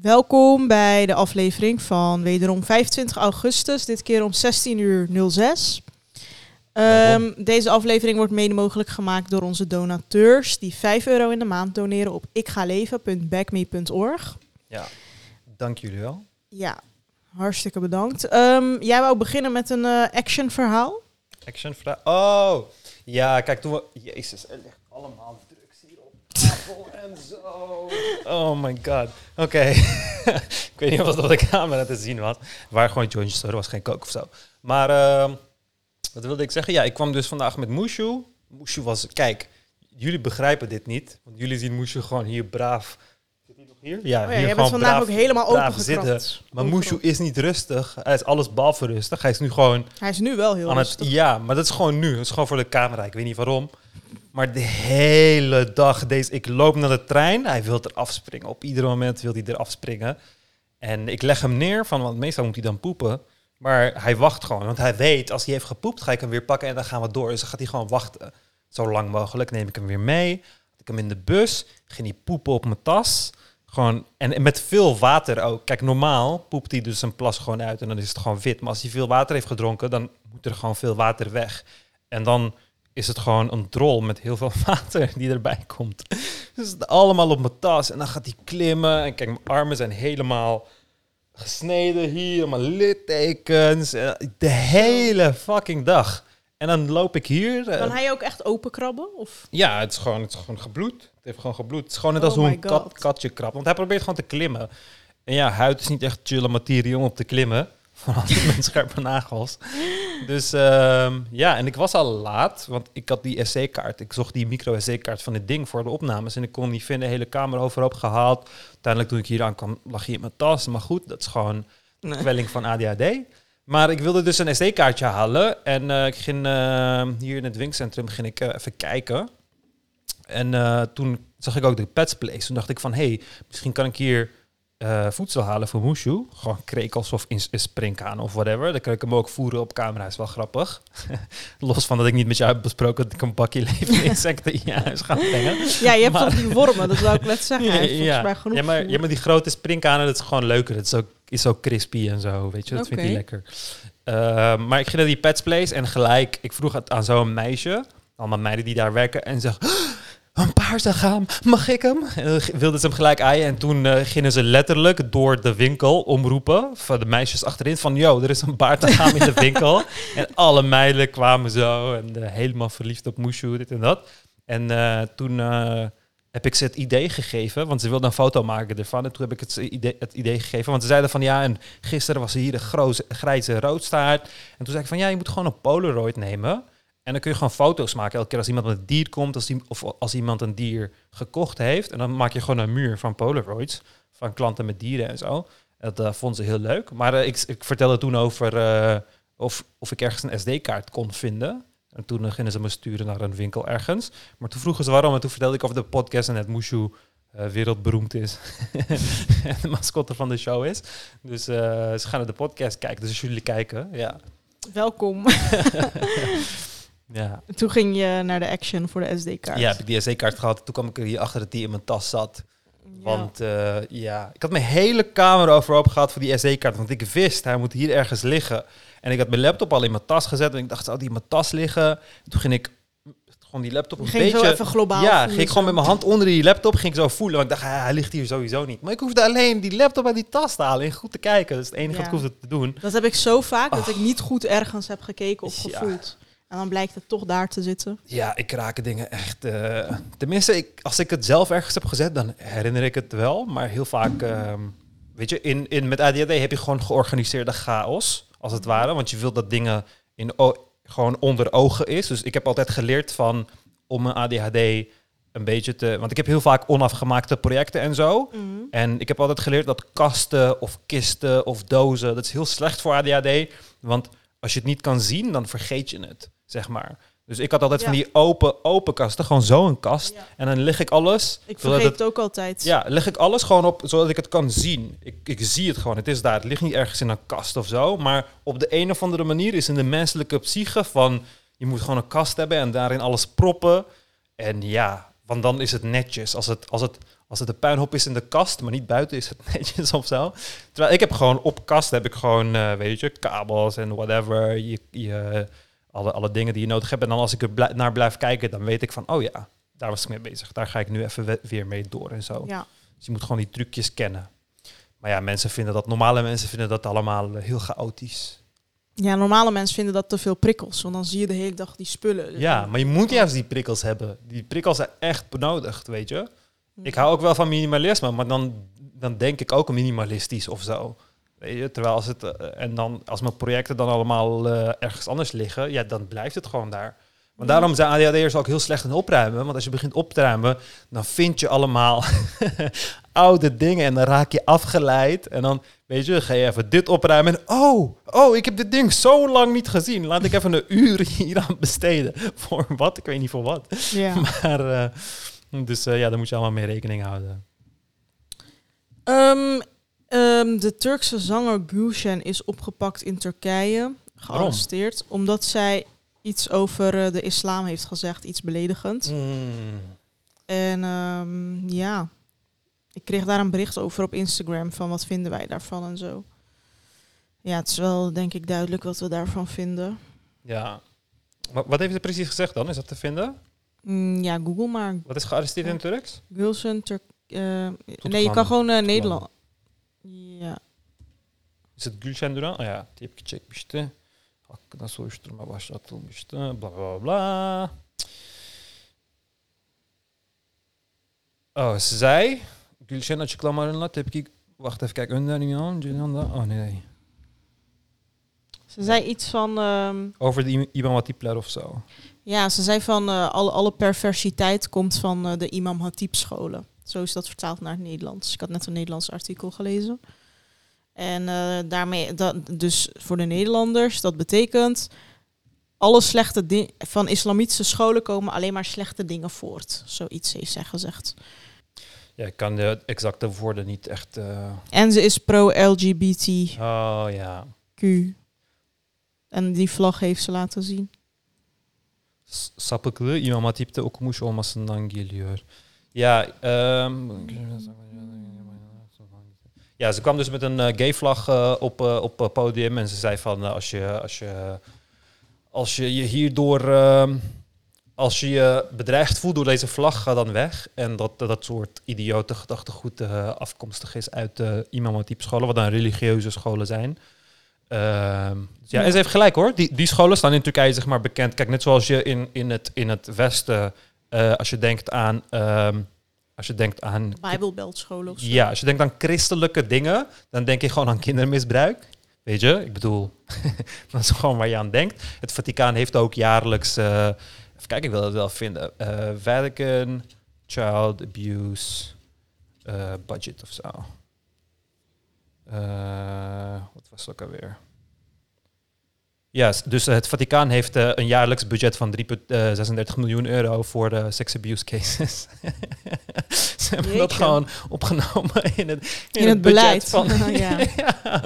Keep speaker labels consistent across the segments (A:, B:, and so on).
A: Welkom bij de aflevering van wederom 25 augustus, dit keer om 16 uur 06. Ehm, deze aflevering wordt mede mogelijk gemaakt door onze donateurs die 5 euro in de maand doneren op ikgaleven.backme.org.
B: Ja, dank jullie wel.
A: Ja, hartstikke bedankt. Ehm, jij wou beginnen met een eh, action verhaal?
B: Action vraag. Oh, ja, kijk, toen we... Jezus, er ligt allemaal en zo. Oh my god. Oké. ik weet niet of dat op de camera te zien was. Waar gewoon jointjes, er was geen kook of zo. Maar, ehm, wat wilde ik zeggen? Ja, ik kwam dus vandaag met Mushu. Mushu was... Kijk, jullie begrijpen dit niet. Want jullie zien Mushu gewoon hier braaf... Zit hij nog hier? Ja,
A: Oh ja,
B: hier
A: jij bent vandaag
B: braaf-
A: ook helemaal opengekrapt.
B: zitten. Maar Mushu is niet rustig. Hij is alles behalve rustig. Hij is nu gewoon
A: Hij is nu wel heel
B: aan het,
A: rustig.
B: ja, maar dat is gewoon nu. Dat is gewoon voor de camera. Ik weet niet waarom. Maar de hele dag, deze, ik loop naar de trein. Hij wil er afspringen. Op ieder moment wil hij er afspringen. En ik leg hem neer, van, want meestal moet hij dan poepen. Maar hij wacht gewoon. Want hij weet, als hij heeft gepoept, ga ik hem weer pakken en dan gaan we door. Dus dan gaat hij gewoon wachten. Zo lang mogelijk neem ik hem weer mee. Had ik hem in de bus. Ging hij poepen op mijn tas. Gewoon, en, met veel water ook. Kijk, normaal poept hij dus zijn plas gewoon uit en dan is het gewoon wit. Maar als hij veel water heeft gedronken, dan moet er gewoon veel water weg. En dan is het gewoon een drol met heel veel water die erbij komt. Dus het allemaal op mijn tas. En dan gaat hij klimmen. En kijk, mijn armen zijn helemaal gesneden hier. Allemaal littekens. En De hele fucking dag. En dan loop ik hier. eh,
A: Kan hij ook echt openkrabben? Of?
B: ja, het is, gewoon, het is gewoon gebloed. Het heeft gewoon gebloed. Het is gewoon net
A: Oh
B: als hoe
A: my
B: een kat, katje krabt. Want hij probeert gewoon te klimmen. En ja, huid is niet echt chille materie om op te klimmen. Vooral niet met scherpe nagels. Dus ehm, ja, en ik was al laat. Want ik had die SD-kaart. Ik zocht die micro SD-kaart van het ding voor de opnames. En ik kon niet vinden. De hele kamer overhoop gehaald. Uiteindelijk toen ik hier aankwam, lag hij in mijn tas. Maar goed, dat is gewoon
A: Nee.
B: kwelling van ADHD. Maar ik wilde dus een SD-kaartje halen. En eh, ik ging eh, hier in het winkelcentrum ging ik, eh, even kijken. En eh, toen zag ik ook de Pets Place. Toen dacht ik van, hé, hey, misschien kan ik hier eh, voedsel halen voor Mushu. Gewoon krekels of ins- springkanen of whatever. Dan kan ik hem ook voeren op camera. Is wel grappig. Los van dat ik niet met jou heb besproken dat ik een bakje levende insecten in je huis ga brengen.
A: Ja, je hebt toch die wormen, dat zou ik net zeggen. Volgens mij genoeg
B: ja, maar, ja, maar die grote springkanen, dat is gewoon leuker. Het is ook, is ook crispy en zo, weet je. Dat vindt hij
A: Oké.
B: lekker. Uh, maar ik ging naar die Pets Place en gelijk, ik vroeg het aan zo'n meisje, allemaal meiden die daar werken, en zegt, een paardengaam, mag ik hem? En dan wilden ze hem gelijk aaien en toen eh, gingen ze letterlijk door de winkel omroepen van de meisjes achterin van, yo, er is een paardengaam in de winkel. en alle meiden kwamen zo en eh, helemaal verliefd op Mushu, dit en dat. En eh, toen eh, heb ik ze het idee gegeven, want ze wilden een foto maken ervan. En toen heb ik het, idee, het idee gegeven, want ze zeiden van ja, en gisteren was er hier een groze, grijze roodstaart. En toen zei ik van ja, je moet gewoon een Polaroid nemen. En dan kun je gewoon foto's maken. Elke keer als iemand met een dier komt, als die, of als iemand een dier gekocht heeft. En dan maak je gewoon een muur van Polaroids. Van klanten met dieren en zo. Dat uh, vonden ze heel leuk. Maar uh, ik, ik vertelde toen over uh, of, of ik ergens een SD-kaart kon vinden. En toen gingen ze me sturen naar een winkel ergens. Maar toen vroegen ze waarom. En toen vertelde ik over de podcast en het uh, wereldberoemd is. en de mascotte van de show is. Dus ze gaan naar de podcast kijken. Dus als jullie kijken, ja.
A: Welkom.
B: ja.
A: Toen ging je naar de Action voor de SD-kaart.
B: Ja, heb ik die SD-kaart gehad. Toen kwam ik er hier achter dat die in mijn tas zat. Want uh, ja, ik had mijn hele kamer overhoop gehad voor die SD-kaart. Want ik wist, hij moet hier ergens liggen. En ik had mijn laptop al in mijn tas gezet. En ik dacht, zou die in mijn tas liggen? En toen ging ik gewoon die laptop een
A: ging
B: beetje...
A: Zo even globaal
B: ja, ging ik gewoon met mijn hand onder die laptop ging ik zo voelen. Want ik dacht, ah, hij ligt hier sowieso niet. Maar ik hoefde alleen die laptop uit die tas te halen en goed te kijken. Dat is het enige ja. wat ik hoefde te doen.
A: Dat heb ik zo vaak, dat ik niet goed ergens heb gekeken of gevoeld. Ja. En dan blijkt het toch daar te zitten.
B: Ja, ik raak dingen echt... Uh, tenminste, ik, als ik het zelf ergens heb gezet, dan herinner ik het wel. Maar heel vaak, uh, weet je, in, in, met ADHD heb je gewoon georganiseerde chaos, als het ware. Want je wilt dat dingen in, gewoon onder ogen is. Dus ik heb altijd geleerd van, om mijn ADHD een beetje te... Want ik heb heel vaak onafgemaakte projecten en zo. Mm. En ik heb altijd geleerd dat kasten of kisten of dozen... dat is heel slecht voor ADHD. Want als je het niet kan zien, dan vergeet je het, zeg maar. Dus ik had altijd ja. van die open, open kasten, gewoon zo'n kast. Ja. En dan leg ik alles...
A: Ik vergeet het, het ook altijd.
B: Ja, leg ik alles gewoon op, zodat ik het kan zien. Ik, ik zie het gewoon, het is daar. Het ligt niet ergens in een kast of zo. Maar op de een of andere manier is in de menselijke psyche van... je moet gewoon een kast hebben en daarin alles proppen. En ja, want dan is het netjes. Als het, als het, als het een puinhoop is in de kast, maar niet buiten is het netjes of zo. Terwijl ik heb gewoon op kast heb ik gewoon, eh, weet je, kabels en whatever, je, je, alle, alle dingen die je nodig hebt. En dan als ik er naar blijf kijken, dan weet ik van, oh ja, daar was ik mee bezig. Daar ga ik nu even we- weer mee door en zo.
A: Ja.
B: Dus je moet gewoon die trucjes kennen. Maar ja, mensen vinden dat, normale mensen vinden dat allemaal eh, heel chaotisch.
A: ja, normale mensen vinden dat te veel prikkels. Want dan zie je de hele dag die spullen.
B: Ja, maar je moet juist die prikkels hebben. Die prikkels zijn echt benodigd, weet je. Ik hou ook wel van minimalisme, maar dan, dan denk ik ook minimalistisch of zo. Weet je, terwijl als het eh, en dan als mijn projecten dan allemaal eh, ergens anders liggen, ja, dan blijft het gewoon daar. Want daarom zijn ADHD'ers ook heel slecht in opruimen. Want als je begint op te ruimen, dan vind je allemaal oude dingen en dan raak je afgeleid. En dan, weet je, ga je even dit opruimen. En oh, oh, ik heb dit ding zo lang niet gezien. Laat ik even een uur hier aan besteden. Voor wat? Ik weet niet voor wat.
A: Ja.
B: Maar, eh, dus eh, ja, daar moet je allemaal mee rekening houden.
A: Ehm, ehm, de Turkse zanger Gülşen is opgepakt in Turkije, gearresteerd, omdat zij iets over eh, de islam heeft gezegd, iets beledigend.
B: Mm.
A: En ehm, ja, ik kreeg daar een bericht over op Instagram van wat vinden wij daarvan en zo. Ja, het is wel denk ik duidelijk wat we daarvan vinden.
B: Ja. Wat, wat heeft ze precies gezegd dan? Is dat te vinden?
A: Mm, ja, Google maar.
B: Wat is gearresteerd in Turks?
A: Gülşen Turk. eh, nee, je kan gewoon eh, Nederland. Ja.
B: Is het Gülşen Duran? Ja, tepki çekmişti. Hakkında soruşturma başlatılmıştı. Bla bla bla. Oh, zij, Gülşen açıklamalarına tepki... Wacht even, kijk, da... Oh nee.
A: Ze zei iets van. ehm,
B: Over de im- Imam Hatipler of zo.
A: Ja, ze zei van eh, alle, alle perversiteit komt van eh, de Imam Hatip scholen. Zo is dat vertaald naar het Nederlands. Ik had net een Nederlands artikel gelezen. En eh, daarmee, dat, dus voor de Nederlanders, dat betekent alle slechte dingen van islamitische scholen komen alleen maar slechte dingen voort. Zoiets heeft zij gezegd.
B: Ja, ik kan de exacte woorden niet echt... eh,
A: En ze is pro-LGBTQ.
B: Oh ja.
A: En die vlag heeft ze laten zien.
B: Sapıklığı İmam Hatip'te okumuş olmasından geliyor. Ja, ehm, ja, ze kwam dus met een eh, gay vlag eh, op, eh, op het podium en ze zei van als je als je als je je hierdoor ehm, als je je bedreigd voelt door deze vlag, ga dan weg. En dat dat, soort idiote gedachtegoed eh, afkomstig is uit de Imam Hatip scholen, wat dan religieuze scholen zijn. Ehm, dus ja, en ze heeft gelijk hoor. Die, die scholen staan in Turkije zeg maar bekend. Kijk, net zoals je in, in, het, in het Westen, eh, als je denkt aan, ehm, als je dendt aan,
A: Bijbelbeltscholen of zo.
B: ja, als je denkt aan christelijke dingen, dan denk je gewoon aan kindermisbruik. Weet je, ik bedoel, dat is gewoon waar je aan denkt. Het Vaticaan heeft ook jaarlijks, eh, even kijken, ik wil het wel vinden, eh, Vatican Child Abuse Budget of zo. Wat was het ook alweer? Ja, dus het Vaticaan heeft eh, een jaarlijks budget van 3,36 miljoen euro voor de sex abuse cases. Ze hebben dat gewoon opgenomen in het, in
A: In het beleid.
B: Van,
A: Ja.
B: ja.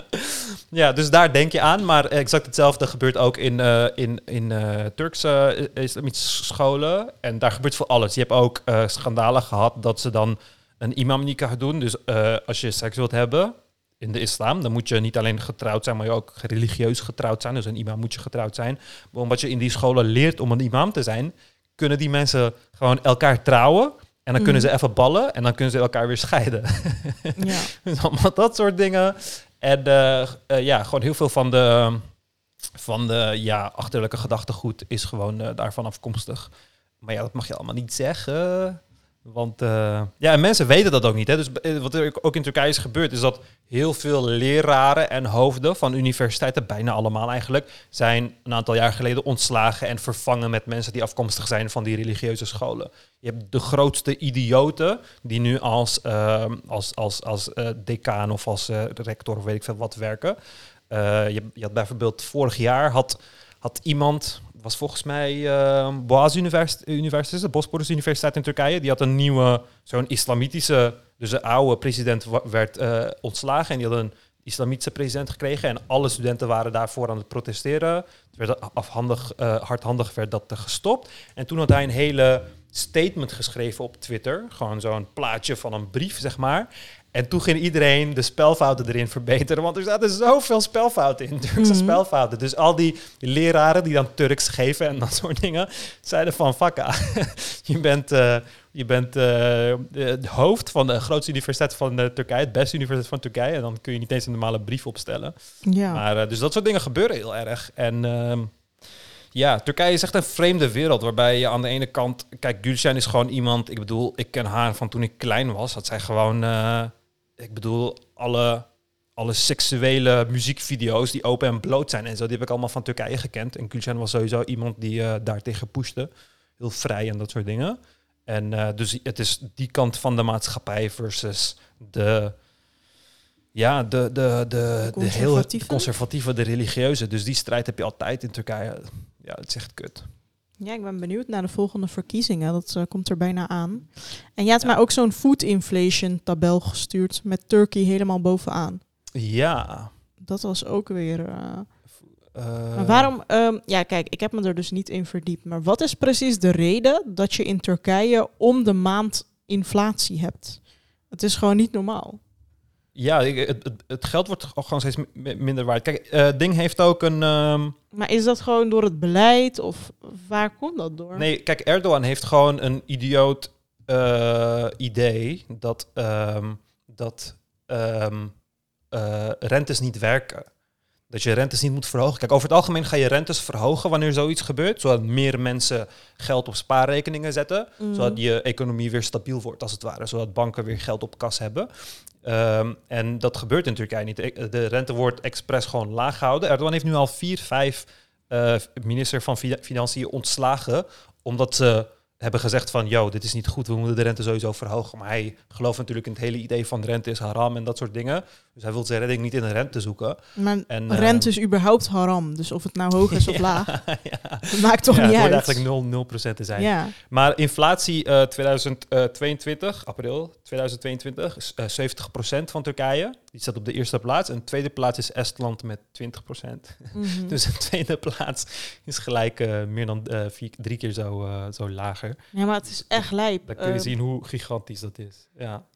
B: ja, dus daar denk je aan. Maar exact hetzelfde gebeurt ook in, eh, in, in eh, Turkse eh, islamitische scholen. En daar gebeurt voor alles. Je hebt ook eh, schandalen gehad dat ze dan een imam nikah doen. Dus eh, als je seks wilt hebben in de islam, dan moet je niet alleen getrouwd zijn, maar je ook religieus getrouwd zijn. Dus een imam moet je getrouwd zijn. Maar omdat je in die scholen leert om een imam te zijn, kunnen die mensen gewoon elkaar trouwen. En dan kunnen
A: Mhm.
B: ze even ballen en dan kunnen ze elkaar weer scheiden.
A: Ja.
B: Dus allemaal dat soort dingen. En eh, eh, ja, gewoon heel veel van de, van de ja, achterlijke gedachtegoed is gewoon eh, daarvan afkomstig. Maar ja, dat mag je allemaal niet zeggen. Want eh, ja, en mensen weten dat ook niet. Hè? Dus eh, wat er ook in Turkije is gebeurd, is dat heel veel leraren en hoofden van universiteiten, bijna allemaal eigenlijk, zijn een aantal jaar geleden ontslagen en vervangen met mensen die afkomstig zijn van die religieuze scholen. Je hebt de grootste idioten die nu als, ehm, als, als, als eh, decaan of als rector of weet ik veel wat werken. Je, je had bijvoorbeeld vorig jaar had, had iemand, was volgens mij eh Boğaz Universiteit, Universiteit, de Bosporus Universiteit in Turkije, die had een nieuwe, zo'n islamitische, dus de oude president werd eh, ontslagen en die had een islamitische president gekregen en alle studenten waren daarvoor aan het protesteren. Het werd afhandig, eh, hardhandig werd dat gestopt. En toen had hij een hele statement geschreven op Twitter. Gewoon zo'n plaatje van een brief, zeg maar. En toen ging iedereen de spelfouten erin verbeteren. Want er zaten zoveel spelfouten in, Turkse
A: Mhm.
B: spelfouten. Dus al die leraren die dan Turks geven en dat soort dingen... zeiden van, fuck, ah, je bent... eh, je bent eh, het hoofd van de grootste universiteit van eh, Turkije, het beste universiteit van Turkije. En dan kun je niet eens een normale brief opstellen.
A: Ja.
B: Maar, dus dat soort dingen gebeuren heel erg. En ehm, ja, Turkije is echt een vreemde wereld. Waarbij je aan de ene kant... Kijk, Gülşen is gewoon iemand... Ik bedoel, ik ken haar van toen ik klein was. Dat zij gewoon... ik bedoel, alle, alle seksuele muziekvideo's die open en bloot zijn en zo... die heb ik allemaal van Turkije gekend. En Gülşen was sowieso iemand die eh daar tegen pushte. Heel vrij en dat soort dingen. En eh, dus het is die kant van de maatschappij versus de... Ja, de, de, de, de, heel
A: conservatieve?
B: de conservatieve, de religieuze. Dus die strijd heb je altijd in Turkije. Ja, het is echt kut.
A: Ja, ik ben benieuwd naar de volgende verkiezingen. Dat eh, komt er bijna aan. En je
B: Ja.
A: mij ook zo'n food inflation tabel gestuurd met Turkey helemaal bovenaan.
B: Ja.
A: Dat was ook weer. eh,
B: eh,
A: maar waarom? ehm, ja, kijk, ik heb me er dus niet in verdiept. Maar wat is precies de reden dat je in Turkije om de maand inflatie hebt? Het is gewoon niet normaal.
B: Ja, het, het, het geld wordt gewoon steeds mi- minder waard. Kijk, eh, Ding heeft ook een... ehm,
A: Maar is dat gewoon door het beleid of waar komt dat door?
B: Nee, kijk, Erdogan heeft gewoon een idioot eh, idee dat, ehm, dat ehm, eh, rentes niet werken. Dat je rentes niet moet verhogen. Kijk, over het algemeen ga je rentes verhogen wanneer zoiets gebeurt. Zodat meer mensen geld op spaarrekeningen zetten.
A: Mhm.
B: Zodat je economie weer stabiel wordt, als het ware. Zodat banken weer geld op kas hebben. Ehm, en dat gebeurt in Turkije niet. De- De rente wordt expres gewoon laag gehouden. Erdogan heeft nu al vier, vijf eh, minister van Fina- Financiën ontslagen. Omdat ze hebben gezegd van, yo, dit is niet goed, we moeten de rente sowieso verhogen. Maar hij gelooft natuurlijk in het hele idee van de rente is haram en dat soort dingen. Dus hij wil zijn redding niet in de rente zoeken.
A: Maar
B: En, eh,
A: rente is überhaupt haram. Dus of het nou hoog is of
B: Ja,
A: laag,
B: ja.
A: dat maakt toch
B: Ja,
A: niet
B: het
A: uit.
B: wordt eigenlijk 0, 0% te zijn.
A: Ja.
B: Maar inflatie eh 2022, april 2022, is eh 70% van Turkije. Die staat op de eerste plaats. En de tweede plaats is Estland met 20%.
A: Mhm.
B: Dus de tweede plaats is gelijk eh, meer dan eh, vier, drie keer zo, zo lager.
A: ja, maar het is echt lijp.
B: Dan kun je zien hoe gigantisch dat is. Ja.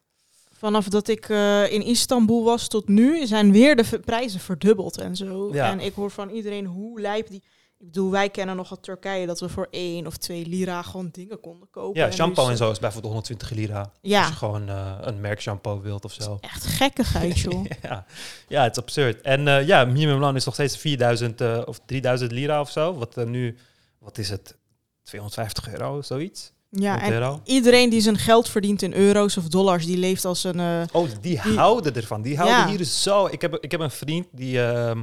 A: Vanaf dat ik in Istanbul was tot nu zijn weer de prijzen verdubbeld en zo.
B: Ja.
A: En ik hoor van iedereen hoe lijp die. Ik bedoel, wij kennen nog uit Turkije dat we voor één of twee lira gewoon dingen konden kopen.
B: ja, shampoo en zo is bijvoorbeeld 120 lira.
A: Ja.
B: Als je gewoon eh, een merk shampoo wilt of zo.
A: Echt gekkigheid, joh.
B: ja. ja, het is absurd. En eh, ja, minimumloon is nog steeds 4000 eh, of 3000 lira of zo. Wat nu, wat is het? 250 euro, zoiets?
A: Ja,
B: 100
A: en
B: euro?
A: iedereen die zijn geld verdient in euro's of dollars, die leeft als een...
B: Oh, die,
A: Die-
B: houden ervan. Die houden
A: Ja.
B: hier zo. Ik heb, ik heb een vriend die. ehm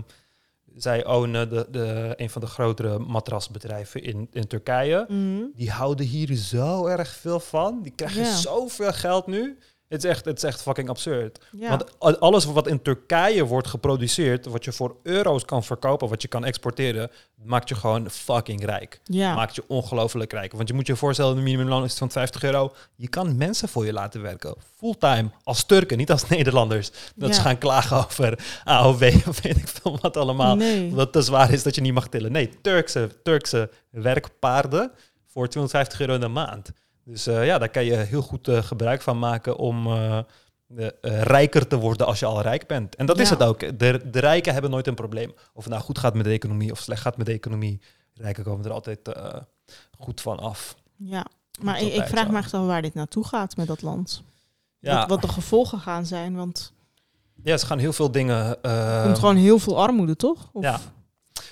B: zij ownen de, de, een van de grotere matrasbedrijven in, in Turkije.
A: mm,
B: Die houden hier zo erg veel van. Die krijgen
A: Ja.
B: zoveel geld nu. Het is echt, het is echt fucking absurd.
A: ja.
B: Want alles wat in Turkije wordt geproduceerd, wat je voor euro's kan verkopen, wat je kan exporteren, maakt je gewoon fucking rijk.
A: ja.
B: Maakt je ongelooflijk rijk. Want je moet je voorstellen, de minimumloon is van 50 euro. Je kan mensen voor je laten werken. Fulltime. Als Turken, niet als Nederlanders. Dat
A: Ja.
B: ze gaan klagen over AOW of weet ik veel wat allemaal.
A: Nee.
B: Wat te zwaar is dat je niet mag tillen. Nee, Turkse, Turkse werkpaarden voor 250 euro in de maand. Dus eh, ja, daar kan je heel goed eh, gebruik van maken om eh, rijker te worden als je al rijk bent. En dat is het ook. De, de rijken hebben nooit een probleem. Of het nou goed gaat met de economie of slecht gaat met de economie. Rijken komen er altijd goed van af.
A: Ja, maar ik, vraag me echt af waar dit naartoe gaat met dat land.
B: Ja,
A: Wat, wat de gevolgen gaan zijn, want
B: ja ze gaan heel veel dingen...
A: er komt gewoon heel veel armoede, toch? Of,
B: Ja.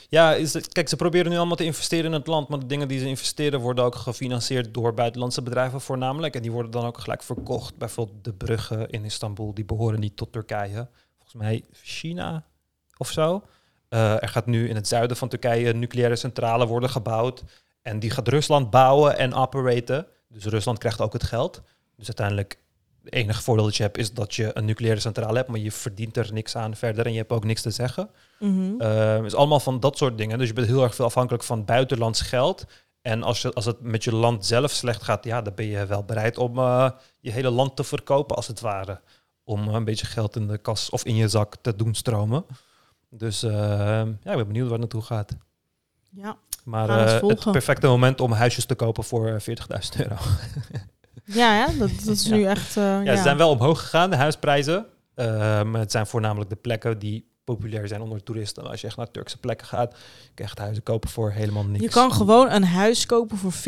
B: Ja, is kijk, ze proberen nu allemaal te investeren in het land, maar de dingen die ze investeren worden ook gefinancierd door buitenlandse bedrijven voornamelijk. En die worden dan ook gelijk verkocht. Bijvoorbeeld de bruggen in Istanbul, die behoren niet tot Turkije. Volgens mij China of zo. Eh, er gaat nu in het zuiden van Turkije een nucleaire centrale worden gebouwd. En die gaat Rusland bouwen en operaten. Dus Rusland krijgt ook het geld. Dus uiteindelijk, het enige voordeel dat je hebt is dat je een nucleaire centrale hebt, maar je verdient er niks aan verder en je hebt ook niks te zeggen. Uh, is allemaal van dat soort dingen. Dus je bent heel erg veel afhankelijk van buitenlands geld. En als, je, als het met je land zelf slecht gaat, ja, dan ben je wel bereid om eh, je hele land te verkopen, als het ware. Om eh, een beetje geld in de kas of in je zak te doen stromen. Dus eh, ja, ik ben benieuwd waar het naartoe gaat.
A: Ja,
B: Maar
A: het
B: eh, het perfecte moment om huisjes te kopen voor eh, 40.000 euro.
A: ja, ja dat, dat is nu echt... eh,
B: Ja, ze zijn wel omhoog gegaan, de huisprijzen. Maar het zijn voornamelijk de plekken die populair zijn onder toeristen. Als je echt naar Turkse plekken gaat, kun je echt huizen kopen voor helemaal niks.
A: Je kan gewoon een huis kopen voor 40.000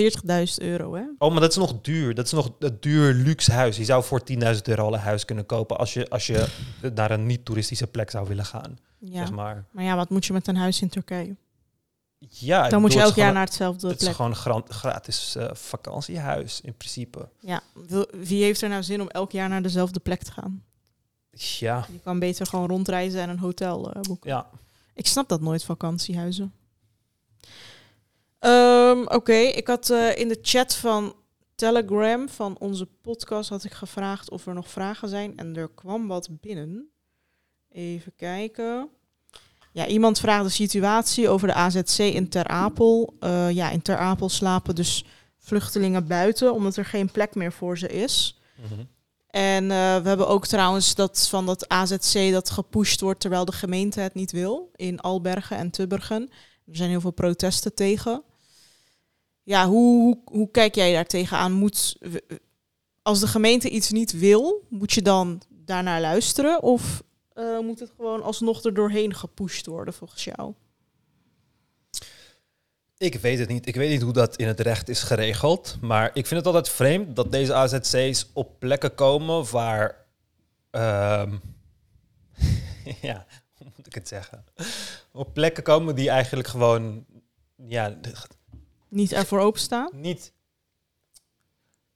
A: euro, hè?
B: Oh, maar dat is nog duur. Dat is nog een duur luxe huis. Je zou voor 10.000 euro al een huis kunnen kopen als je, als je naar een niet-toeristische plek zou willen gaan.
A: Ja.
B: Zeg maar.
A: Maar ja, wat moet je met een huis in Turkije?
B: Ja,
A: Dan moet je elk jaar
B: het
A: naar hetzelfde
B: is gewoon- Het is
A: plek.
B: gewoon een gra- gratis eh, vakantiehuis in principe.
A: Ja, wie heeft er nou zin om elk jaar naar dezelfde plek te gaan?
B: Ja,
A: Je kan beter gewoon rondreizen en een hotel eh, boeken.
B: ja.
A: Ik snap dat nooit, vakantiehuizen. Ehm, Oké, ik had eh, in de chat van Telegram van onze podcast had ik gevraagd of er nog vragen zijn. En er kwam wat binnen. Even kijken. Ja, iemand vraagt de situatie over de AZC in Ter Apel. Eh, ja, in Ter Apel slapen dus vluchtelingen buiten, omdat er geen plek meer voor ze is.
B: Mhm.
A: En eh, we hebben ook trouwens dat van dat AZC dat gepusht wordt terwijl de gemeente het niet wil. In Albergen en Tubbergen. Er zijn heel veel protesten tegen. Ja, hoe, hoe, hoe kijk jij daar tegenaan? Moet, als de gemeente iets niet wil, moet je dan daarnaar luisteren? Of eh, moet het gewoon alsnog er doorheen gepusht worden volgens jou?
B: Ik weet het niet. Ik weet niet hoe dat in het recht is geregeld. Maar ik vind het altijd vreemd dat deze AZC's op plekken komen waar. ehm, ja, hoe moet ik het zeggen? Op plekken komen die eigenlijk gewoon. Ja,
A: Niet ervoor openstaan?
B: niet.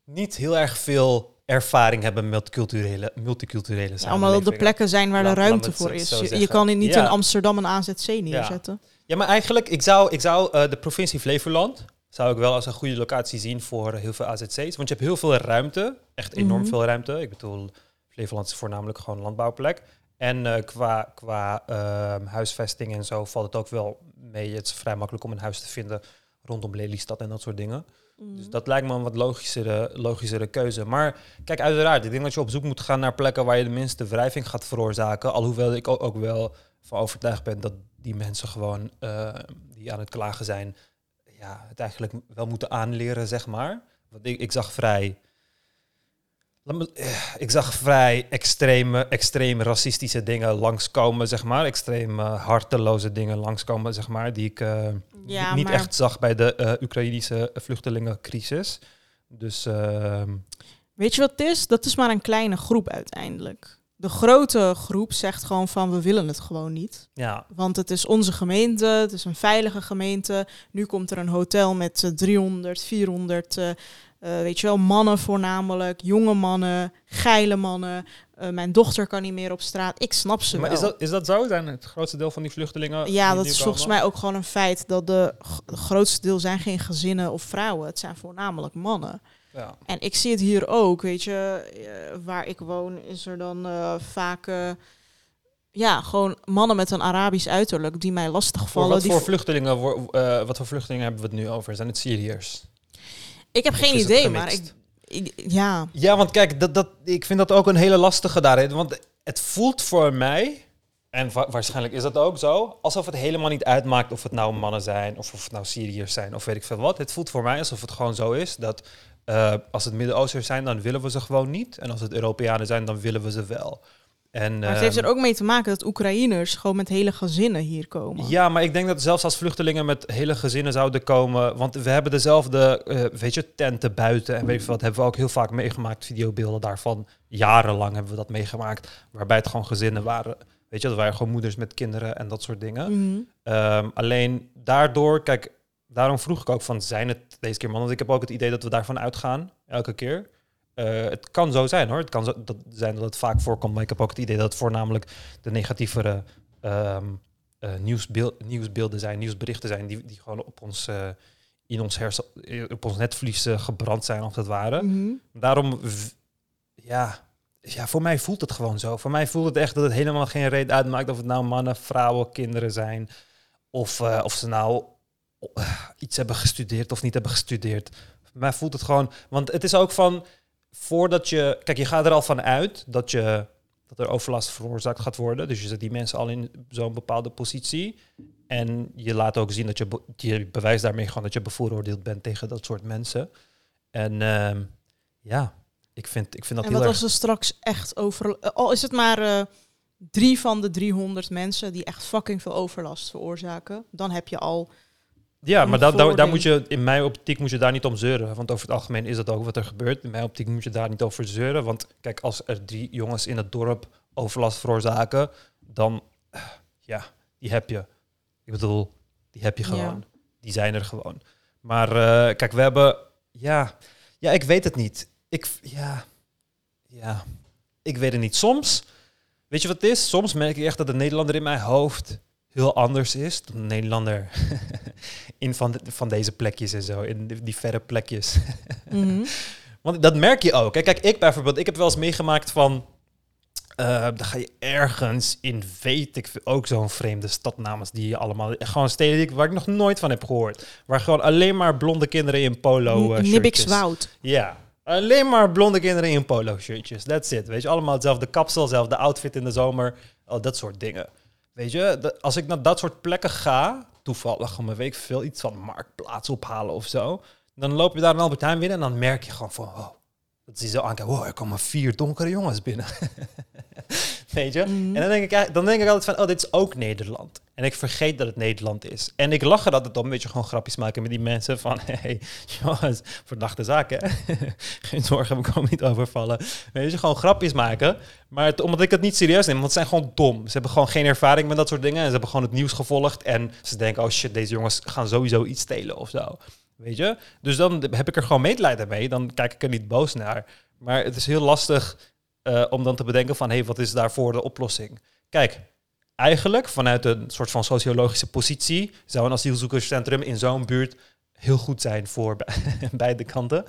B: Niet heel erg veel ervaring hebben met culturele, multiculturele
A: Ja, het de plekken zijn waar de ruimte voor is. Je, je kan niet
B: Ja.
A: in Amsterdam een AZC neerzetten.
B: Ja, maar eigenlijk, ik zou, ik zou eh, de provincie Flevoland zou ik wel als een goede locatie zien voor heel veel AZC's. Want je hebt heel veel ruimte, echt enorm
A: Mhm.
B: veel ruimte. Ik bedoel, Flevoland is voornamelijk gewoon een landbouwplek. En eh, qua, qua ehm, huisvesting en zo valt het ook wel mee. Het is vrij makkelijk om een huis te vinden rondom Lelystad en dat soort dingen. Dus dat lijkt me een wat logischere, logischere keuze. Maar kijk, uiteraard, ik denk dat je op zoek moet gaan naar plekken waar je de minste wrijving gaat veroorzaken. Alhoewel ik ook, wel van overtuigd ben dat die mensen gewoon eh, die aan het klagen zijn, ja, het eigenlijk wel moeten aanleren, zeg maar. Want ik, ik zag vrij. Eh, Ik zag vrij extreme, extreme racistische dingen langskomen, zeg maar. Extreme harteloze dingen langskomen, zeg maar. Die ik eh,
A: Ja,
B: niet
A: maar-
B: echt zag bij de eh Oekraïnische vluchtelingencrisis. Dus ehm,
A: Weet je wat het is? Dat is maar een kleine groep uiteindelijk. De grote groep zegt gewoon van we willen het gewoon niet.
B: ja,
A: Want het is onze gemeente, het is een veilige gemeente. Nu komt er een hotel met eh, 300, 400, eh, weet je wel, mannen voornamelijk. Jonge mannen, geile mannen. Eh, mijn dochter kan niet meer op straat. Ik snap ze
B: maar
A: wel.
B: is dat, is dat zo? Zijn het grootste deel van die vluchtelingen?
A: ja,
B: die
A: dat is volgens mij ook gewoon een feit dat de grootste deel zijn geen gezinnen of vrouwen. Het zijn voornamelijk mannen.
B: Ja.
A: En ik zie het hier ook, weet je, eh, waar ik woon is er dan vaak, ja, gewoon mannen met een Arabisch uiterlijk die mij
B: Voor
A: lastigvallen.
B: wat
A: Die
B: voor
A: vo-
B: vluchtelingen, wat voor vluchtelingen hebben we het nu over? Zijn het Syriërs?
A: Ik heb
B: Of
A: geen idee, maar ik, ja,
B: Ja, want kijk, dat, dat, ik vind dat ook een hele lastige daarin. Want het voelt voor mij, en wa- waarschijnlijk is dat ook zo, alsof het helemaal niet uitmaakt of het nou mannen zijn, of of het nou Syriërs zijn, of weet ik veel wat. Het voelt voor mij alsof het gewoon zo is dat eh, als het Midden-Oosters zijn, dan willen we ze gewoon niet. En als het Europeanen zijn, dan willen we ze wel. En,
A: maar het heeft
B: ehm,
A: er ook mee te maken dat Oekraïners gewoon met hele gezinnen hier komen.
B: Ja, maar ik denk dat zelfs als vluchtelingen met hele gezinnen zouden komen, want we hebben dezelfde, eh, weet je, tenten buiten en weet veel wat, hebben we ook heel vaak meegemaakt, videobeelden daarvan. Jarenlang hebben we dat meegemaakt, waarbij het gewoon gezinnen waren. Weet je, dat waren gewoon moeders met kinderen en dat soort dingen.
A: Mhm.
B: Ehm, alleen daardoor, kijk, daarom vroeg ik ook van, zijn het deze keer mannen? Want ik heb ook het idee dat we daarvan uitgaan, elke keer. Eh, het kan zo zijn hoor. Het kan zo, dat zijn dat het vaak voorkomt, maar ik heb ook het idee dat het voornamelijk de negatievere nieuwsbeel- nieuwsbeelden zijn, nieuwsberichten zijn, die, die gewoon op ons, eh, in ons hersen, op ons netvlies gebrand zijn, als het ware.
A: Mhm.
B: Daarom, ja, ja, voor mij voelt het gewoon zo. Voor mij voelt het echt dat het helemaal geen reden uitmaakt of het nou mannen, vrouwen, kinderen zijn. Of, of ze nou iets hebben gestudeerd of niet hebben gestudeerd. Voor mij voelt het gewoon, want het is ook van, voordat je, kijk, je gaat er al van uit dat je dat er overlast veroorzaakt gaat worden. Dus je zet die mensen al in zo'n bepaalde positie. En je laat ook zien dat je, be- je bewijst daarmee gewoon dat je bevooroordeeld bent tegen dat soort mensen. En ehm, ja, ik vind, ik vind dat
A: En
B: heel
A: wat
B: erg...
A: als er straks echt over... Al is het maar eh, drie van de 300 mensen die echt fucking veel overlast veroorzaken. Dan heb je al...
B: Ja, maar daar, daar, daar moet je, in mijn optiek moet je daar niet om zeuren. Want over het algemeen is dat ook wat er gebeurt. In mijn optiek moet je daar niet over zeuren. Want kijk, als er drie jongens in het dorp overlast veroorzaken, dan, ja, die heb je. Ik bedoel, die heb je
A: Ja.
B: gewoon. Die zijn er gewoon. Maar eh, kijk, we hebben, ja, ja, ik weet het niet. Ik, ja, ja, ik weet het niet. Soms, weet je wat het is? Soms merk ik echt dat de Nederlander in mijn hoofd heel anders is dan de Nederlander in van, de- van deze plekjes en zo, in die, die verre plekjes.
A: Mhm.
B: Want dat merk je ook. Hè. Kijk, ik bijvoorbeeld, ik heb wel eens meegemaakt van, eh, dan ga je ergens in, weet ik veel, ook zo'n vreemde stad namens die je allemaal, gewoon steden die ik, waar ik nog nooit van heb gehoord. Waar gewoon alleen maar blonde kinderen in polo eh, shirtjes.
A: Nibbikswoud.
B: Ja, alleen maar blonde kinderen in polo shirtjes. That's it. Weet je, allemaal hetzelfde kapsel, hetzelfde outfit in de zomer. Al dat soort dingen. Weet je, als ik naar dat soort plekken ga, toevallig om een week veel iets van marktplaats ophalen of zo, dan loop je daar een Albert Heijn binnen en dan merk je gewoon van, oh, dat ze zo aankijken, wow, er komen vier donkere jongens binnen. Weet je?
A: Mhm.
B: En dan denk, ik, eigenlijk- dan denk ik altijd van, oh, dit is ook Nederland. En ik vergeet dat het Nederland is. En ik lach er altijd om, weet je, gewoon grapjes maken met die mensen van, hey, jongens, verdachte zaken. Geen zorgen, we komen niet overvallen. Weet je, gewoon grapjes maken. Maar het- omdat ik het niet serieus neem, want ze zijn gewoon dom. Ze hebben gewoon geen ervaring met dat soort dingen. En ze hebben gewoon het nieuws gevolgd. En ze denken, oh shit, deze jongens gaan sowieso iets stelen of zo. Weet je? Dus dan heb ik er gewoon medelijden mee. Dan kijk ik er niet boos naar. Maar het is heel lastig eh, om dan te bedenken van... hé, hey, wat is daarvoor de oplossing? Kijk, eigenlijk vanuit een soort van sociologische positie... zou een asielzoekerscentrum in zo'n buurt heel goed zijn voor be- beide kanten.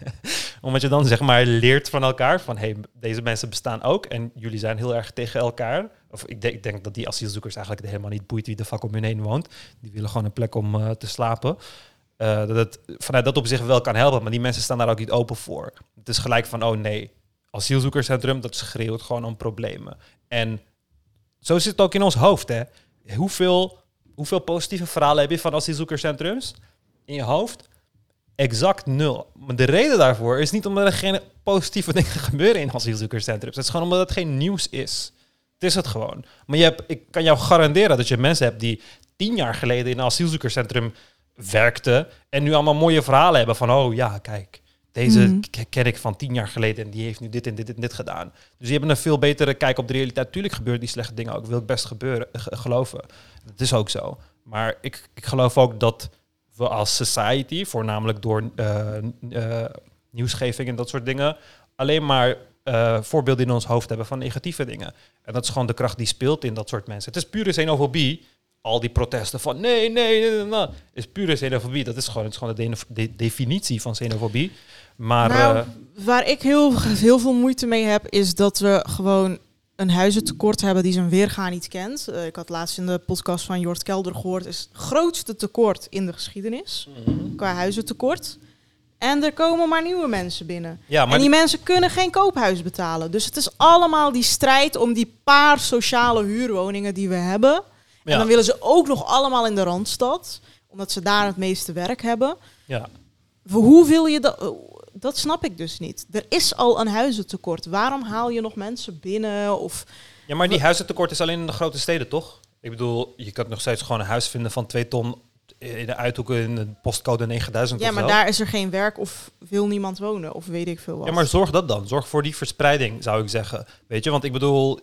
B: Omdat je dan zeg maar leert van elkaar van... hey, deze mensen bestaan ook en jullie zijn heel erg tegen elkaar. Of ik denk, ik denk dat die asielzoekers eigenlijk helemaal niet boeit wie de fuck om hun heen woont. Die willen gewoon een plek om eh, te slapen. Eh, dat het vanuit dat opzicht wel kan helpen, maar die mensen staan daar ook niet open voor. Het is gelijk van, oh nee, asielzoekerscentrum, dat schreeuwt gewoon om problemen. En zo zit het ook in ons hoofd, hè. Hoeveel, hoeveel positieve verhalen heb je van asielzoekerscentrums in je hoofd? Exact nul. Maar de reden daarvoor is niet omdat er geen positieve dingen gebeuren in asielzoekerscentrums. Het is gewoon omdat het geen nieuws is. Het is het gewoon. Maar je hebt, ik kan jou garanderen dat je mensen hebt die tien jaar geleden in een asielzoekerscentrum werkten en nu allemaal mooie verhalen hebben van, oh ja, kijk, deze
A: Mhm.
B: ken ik van tien jaar geleden en die heeft nu dit en dit en dit gedaan. Dus die hebben een veel betere kijk op de realiteit. Tuurlijk gebeuren die slechte dingen ook, wil ik best gebeuren, g- geloven. Dat is ook zo. Maar ik, ik geloof ook dat we als society, voornamelijk door eh, eh, nieuwsgeving en dat soort dingen, alleen maar eh, voorbeelden in ons hoofd hebben van negatieve dingen. En dat is gewoon de kracht die speelt in dat soort mensen. Het is pure xenofobie. Al die protesten van nee, nee, nee, nee, is pure xenofobie. Dat is gewoon, het is gewoon de, de- de- definitie van xenofobie. Maar
A: nou,
B: eh,
A: waar ik heel, heel veel moeite mee heb, is dat we gewoon een huizentekort hebben die zijn weerga niet kent. Eh, ik had laatst in de podcast van Jort Kelder gehoord, is het grootste tekort in de geschiedenis qua huizentekort. En er komen maar nieuwe mensen binnen.
B: ja, maar
A: en die mensen kunnen geen koophuis betalen. Dus het is allemaal die strijd om die paar sociale huurwoningen die we hebben. En dan willen ze ook nog allemaal in de Randstad, omdat ze daar het meeste werk hebben.
B: ja.
A: Voor Hoe wil je dat? Dat snap ik dus niet. Er is al een huizentekort. Waarom haal je nog mensen binnen? Of
B: ja, maar die huizentekort is alleen in de grote steden, toch? Ik bedoel, je kan nog steeds gewoon een huis vinden van twee ton in de uithoeken in de postcode 9000
A: ja, maar daar is er geen werk of wil niemand wonen of weet ik veel wat.
B: Ja, maar zorg dat dan. Zorg voor die verspreiding, zou ik zeggen. Weet je, want ik bedoel,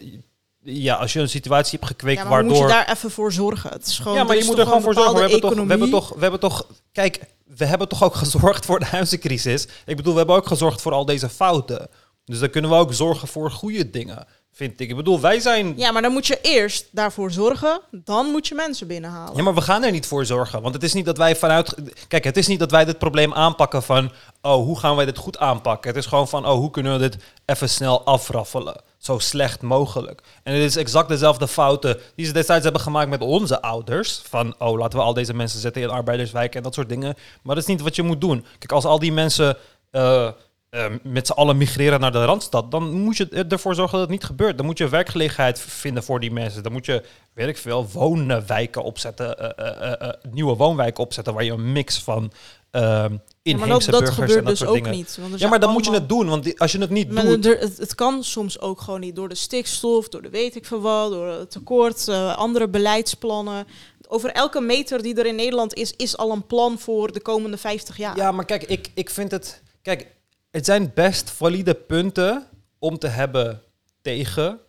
B: ja, als je een situatie hebt gekweekt
A: Ja, maar
B: waardoor...
A: moet je daar even voor zorgen? Het is gewoon,
B: ja, maar je moet
A: toch
B: er gewoon voor zorgen. We hebben, toch, we, hebben toch, we hebben toch... Kijk, we hebben toch ook gezorgd voor de huizencrisis. Ik bedoel, we hebben ook gezorgd voor al deze fouten. Dus dan kunnen we ook zorgen voor goede dingen, vind ik. Ik bedoel, wij zijn...
A: Ja, maar dan moet je eerst daarvoor zorgen. Dan moet je mensen binnenhalen.
B: Ja, maar we gaan er niet voor zorgen. Want het is niet dat wij vanuit. Kijk, het is niet dat wij dit probleem aanpakken van. Oh, hoe gaan wij dit goed aanpakken? Het is gewoon van. Oh, hoe kunnen we dit even snel afraffelen? Zo slecht mogelijk. En het is exact dezelfde fouten die ze destijds hebben gemaakt met onze ouders. Van. Oh, laten we al deze mensen zetten in arbeiderswijken en dat soort dingen. Maar dat is niet wat je moet doen. Kijk, als al die mensen. eh, eh, met z'n allen migreren naar de Randstad, dan moet je ervoor zorgen dat het niet gebeurt. Dan moet je werkgelegenheid vinden voor die mensen. Dan moet je, weet ik veel, woonwijken opzetten, eh, nieuwe woonwijken opzetten, waar je een mix van
A: Ja, maar dat, dat
B: burgers en
A: gebeurt
B: dat
A: dus
B: soort
A: ook
B: dingen.
A: niet. Want er
B: Ja, maar dan moet je het doen, want als je het niet
A: Maar
B: doet...
A: er- het, het kan soms ook gewoon niet door de stikstof, door de weet ik veel wat, door het tekort, eh, andere beleidsplannen. Over elke meter die er in Nederland is, is al een plan voor de komende 50 jaar.
B: Ja, maar kijk, ik, ik vind het... Kijk, het zijn best valide punten om te hebben tegen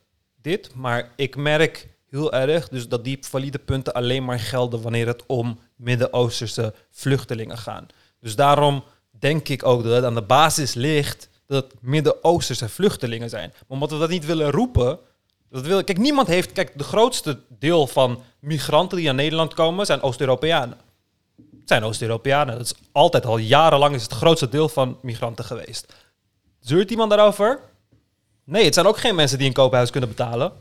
B: dit. Maar ik merk heel erg dus dat die valide punten alleen maar gelden wanneer het om Midden-Oosterse vluchtelingen gaan. Dus daarom denk ik ook dat het aan de basis ligt dat het Midden-Oosterse vluchtelingen zijn. Maar omdat we dat niet willen roepen... Dat wil, kijk, niemand heeft... Kijk, de grootste deel van migranten die naar Nederland komen zijn Oost-Europeanen. Het zijn Oost-Europeanen. Dat is altijd al jarenlang is het grootste deel van migranten geweest. Zeurt iemand daarover? Nee, het zijn ook geen mensen die een koophuis kunnen betalen.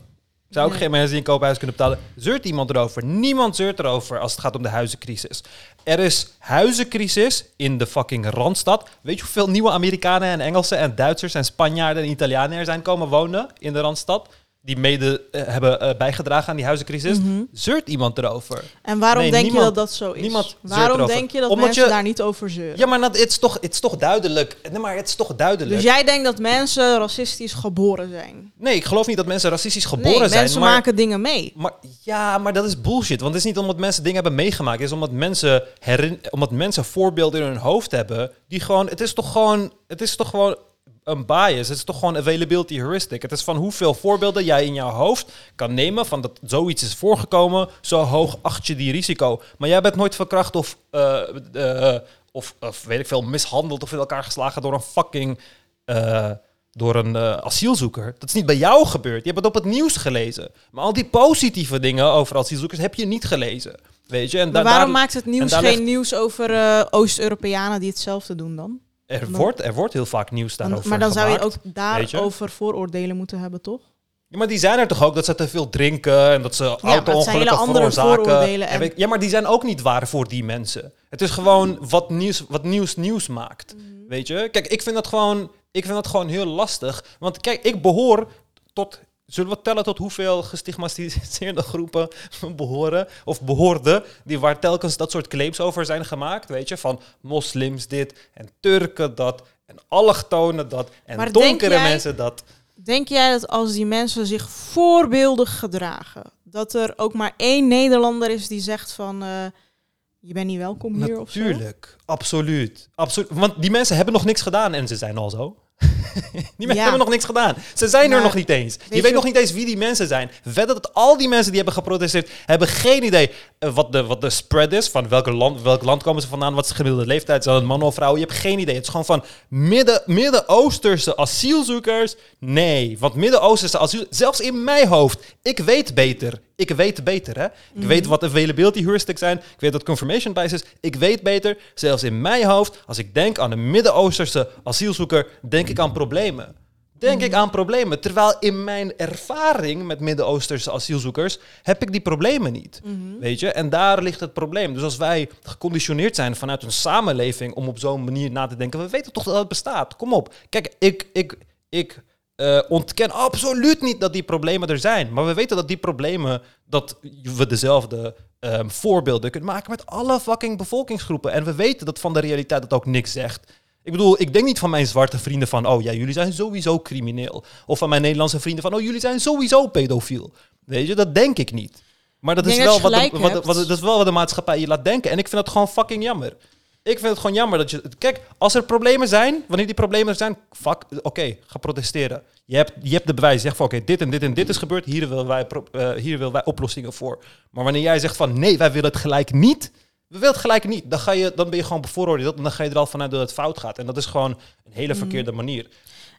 B: Zijn ook geen mensen die een koophuis kunnen betalen. Zeurt iemand erover? Niemand zeurt erover als het gaat om de huizencrisis. Er is huizencrisis in de fucking Randstad. Weet je hoeveel nieuwe Amerikanen en Engelsen en Duitsers en Spanjaarden en Italianen er zijn komen wonen in de Randstad? Die mede eh, hebben eh, bijgedragen aan die huizencrisis.
A: Mhm.
B: Zeurt iemand erover?
A: En waarom
B: Nee,
A: denk je dat dat zo is?
B: niemand
A: waarom denk je dat
B: Omdat
A: mensen
B: je-
A: daar niet over zeuren?
B: Ja, maar dat, het, is toch, het is toch duidelijk. Nee, maar het is toch duidelijk.
A: dus jij denkt dat mensen racistisch geboren zijn?
B: Nee, ik geloof niet dat mensen racistisch geboren
A: nee,
B: zijn.
A: mensen
B: maar,
A: maken dingen mee.
B: maar ja, maar dat is bullshit. Want het is niet omdat mensen dingen hebben meegemaakt. Het is omdat mensen, omdat mensen voorbeelden in hun hoofd hebben. Die gewoon, het is toch gewoon, het is toch gewoon een bias. Het is toch gewoon availability heuristic. Het is van hoeveel voorbeelden jij in jouw hoofd kan nemen van dat zoiets is voorgekomen. Zo hoog acht je die risico. Maar jij bent nooit verkracht of, eh, eh, of, of weet ik veel, mishandeld of in elkaar geslagen door een fucking... eh, door een asielzoeker. Dat is niet bij jou gebeurd. Je hebt het op het nieuws gelezen. Maar al die positieve dingen over asielzoekers heb je niet gelezen. Weet je? En
A: Maar
B: da-
A: waarom
B: daar-
A: maakt het nieuws geen
B: ligt-
A: nieuws over Oost-Europeanen die hetzelfde doen dan?
B: Er, wordt, er wordt heel vaak nieuws daarover
A: maar dan zou je ook daarover vooroordelen moeten hebben, toch?
B: Ja, maar die zijn er toch ook dat ze te veel drinken en dat ze auto-ongelukken veroorzaken. En Ja, maar die zijn ook niet waar voor die mensen. Het is gewoon wat nieuws, wat nieuws nieuws maakt.
A: Mhm.
B: Weet je? Kijk, ik vind dat gewoon, ik vind dat gewoon heel lastig. Want kijk, ik behoor tot. Zullen we tellen tot hoeveel gestigmatiseerde groepen behoren? Of behoorden, die waar telkens dat soort claims over zijn gemaakt, weet je? Van moslims dit en Turken dat en allochtonen dat en
A: Maar
B: donkere
A: jij-
B: mensen dat.
A: Denk jij dat als die mensen zich voorbeeldig gedragen, dat er ook maar één Nederlander is die zegt van, eh, je bent niet welkom hier of zo?
B: Natuurlijk, absoluut. absoluut. Want die mensen hebben nog niks gedaan en ze zijn al zo. die mensen hebben nog niks gedaan. Ze zijn er nog niet eens. Je
A: je-
B: weet nog niet eens wie die mensen zijn. Wedden dat al die mensen die hebben geprotesteerd, hebben geen idee eh, wat, de, wat de spread is. Van welke land, welk land komen ze vandaan, wat is de gemiddelde leeftijd, zijn het mannen of vrouwen. Je hebt geen idee. Het is gewoon van midden, Midden-Oosterse asielzoekers. Nee, want Midden-Oosterse asiel, zelfs in mijn hoofd, ik weet beter. Ik weet beter, hè. Ik weet wat availability heuristics zijn. Ik weet wat confirmation bias is. Ik weet beter. Zelfs in mijn hoofd, als ik denk aan een Midden-Oosterse asielzoeker, denk ik aan problemen. Denk ik aan problemen. Terwijl in mijn ervaring met Midden-Oosterse asielzoekers heb ik die problemen niet. Weet je? En daar ligt het probleem. Dus als wij geconditioneerd zijn vanuit een samenleving om op zo'n manier na te denken, we weten toch dat het bestaat. Kom op. Kijk, ik, ik, ik eh, ontken absoluut niet dat die problemen er zijn. Maar we weten dat die problemen, dat we dezelfde ehm, voorbeelden kunnen maken met alle fucking bevolkingsgroepen. En we weten dat van de realiteit dat ook niks zegt. Ik bedoel, ik denk niet van mijn zwarte vrienden van, oh ja, jullie zijn sowieso crimineel. Of van mijn Nederlandse vrienden van, oh jullie zijn sowieso pedofiel. Weet je, dat denk ik niet. Maar dat is, wel wat, de, wat, dat is wel wat de maatschappij je laat denken. En ik vind dat gewoon fucking jammer. Ik vind het gewoon jammer dat je... Kijk, als er problemen zijn, wanneer die problemen er zijn, fuck, oké, ga protesteren. Je hebt, je hebt de bewijs. Zeg van, oké, dit en dit en dit is gebeurd. Hier willen, wij, eh, hier willen wij oplossingen voor. Maar wanneer jij zegt van, nee, wij willen het gelijk niet. We willen het gelijk niet. Dan, ga je, dan ben je gewoon bevooroordeeld. En dan ga je er al vanuit dat het fout gaat. En dat is gewoon een hele verkeerde manier.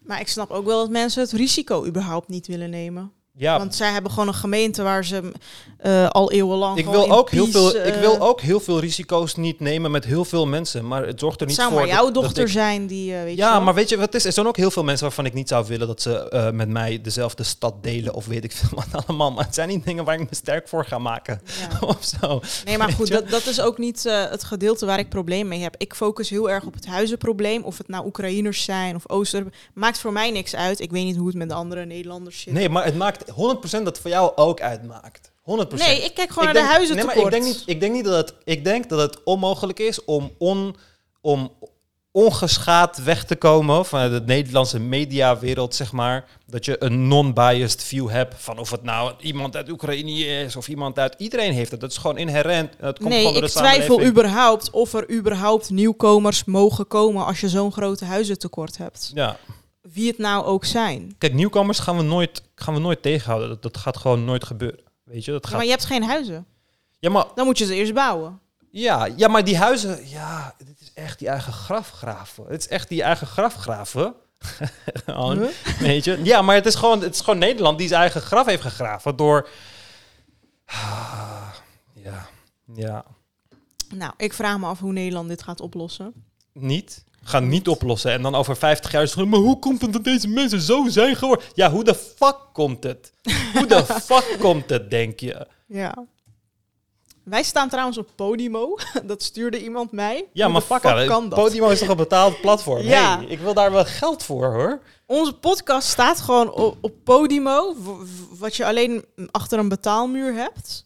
A: Maar ik snap ook wel dat mensen het risico überhaupt niet willen nemen.
B: Ja,
A: Want zij hebben gewoon een gemeente waar ze eh, al eeuwenlang.
B: ik wil, ook heel veel, ik
A: eh,
B: wil ook heel veel risico's niet nemen met heel veel mensen. Maar het zorgt er
A: Het
B: niet
A: zou
B: voor.
A: maar jouw
B: dat- dat
A: dochter
B: ik-
A: zijn die, eh, weet
B: Ja, maar weet je wat is? Er zijn ook heel veel mensen waarvan ik niet zou willen dat ze eh, met mij dezelfde stad delen of weet ik veel wat allemaal. Maar het zijn niet dingen waar ik me sterk voor ga maken
A: Ja.
B: of zo.
A: Nee, maar goed, dat, dat is ook niet eh, het gedeelte waar ik probleem mee heb. Ik focus heel erg op het huizenprobleem. Of het nou Oekraïners zijn of Ooster. Maakt voor mij niks uit. Ik weet niet hoe het met de andere Nederlanders zit.
B: Nee, maar het maakt 100% dat voor jou ook uitmaakt. 100%.
A: Nee, ik kijk gewoon
B: Ik
A: naar
B: denk-
A: de huizen
B: nee, maar ik denk niet, ik denk niet dat het, ik denk dat het onmogelijk is om, on, om ongeschaad weg te komen van de Nederlandse mediawereld, zeg maar. Dat je een non-biased view hebt van of het nou iemand uit Oekraïne is of iemand uit... Iedereen heeft het. Dat is gewoon inherent. Dat komt
A: Nee, ik twijfel überhaupt of er überhaupt nieuwkomers mogen komen als je zo'n grote huizentekort hebt.
B: Ja.
A: Wie het nou ook zijn.
B: Kijk, nieuwkomers gaan we nooit, gaan we nooit tegenhouden. Dat, dat gaat gewoon nooit gebeuren. Weet je, dat
A: Ja,
B: gaat...
A: maar je hebt geen huizen.
B: Ja, maar
A: Dan moet je ze eerst bouwen.
B: Ja, ja, maar die huizen, ja, dit is echt die eigen grafgraven. Het is echt die eigen grafgraven.
A: Huh?
B: Weet je? Ja, maar het is, gewoon, het is gewoon Nederland die zijn eigen graf heeft gegraven door... Ja, ja,
A: Nou, ik vraag me af hoe Nederland dit gaat oplossen.
B: niet. Gaan niet oplossen. En dan over 50 jaar is het gewoon, maar hoe komt het dat deze mensen zo zijn geworden? Ja, hoe de fuck komt het? Hoe de fuck komt het, denk je?
A: Ja. Wij staan trouwens op Podimo. Dat stuurde iemand mij.
B: Ja,
A: Hoe
B: maar fuck,
A: kan dat?
B: Podimo is toch een betaald platform?
A: Ja.
B: Hey, ik wil daar wel geld voor, hoor.
A: Onze podcast staat gewoon op, op Podimo. Wat je alleen achter een betaalmuur hebt.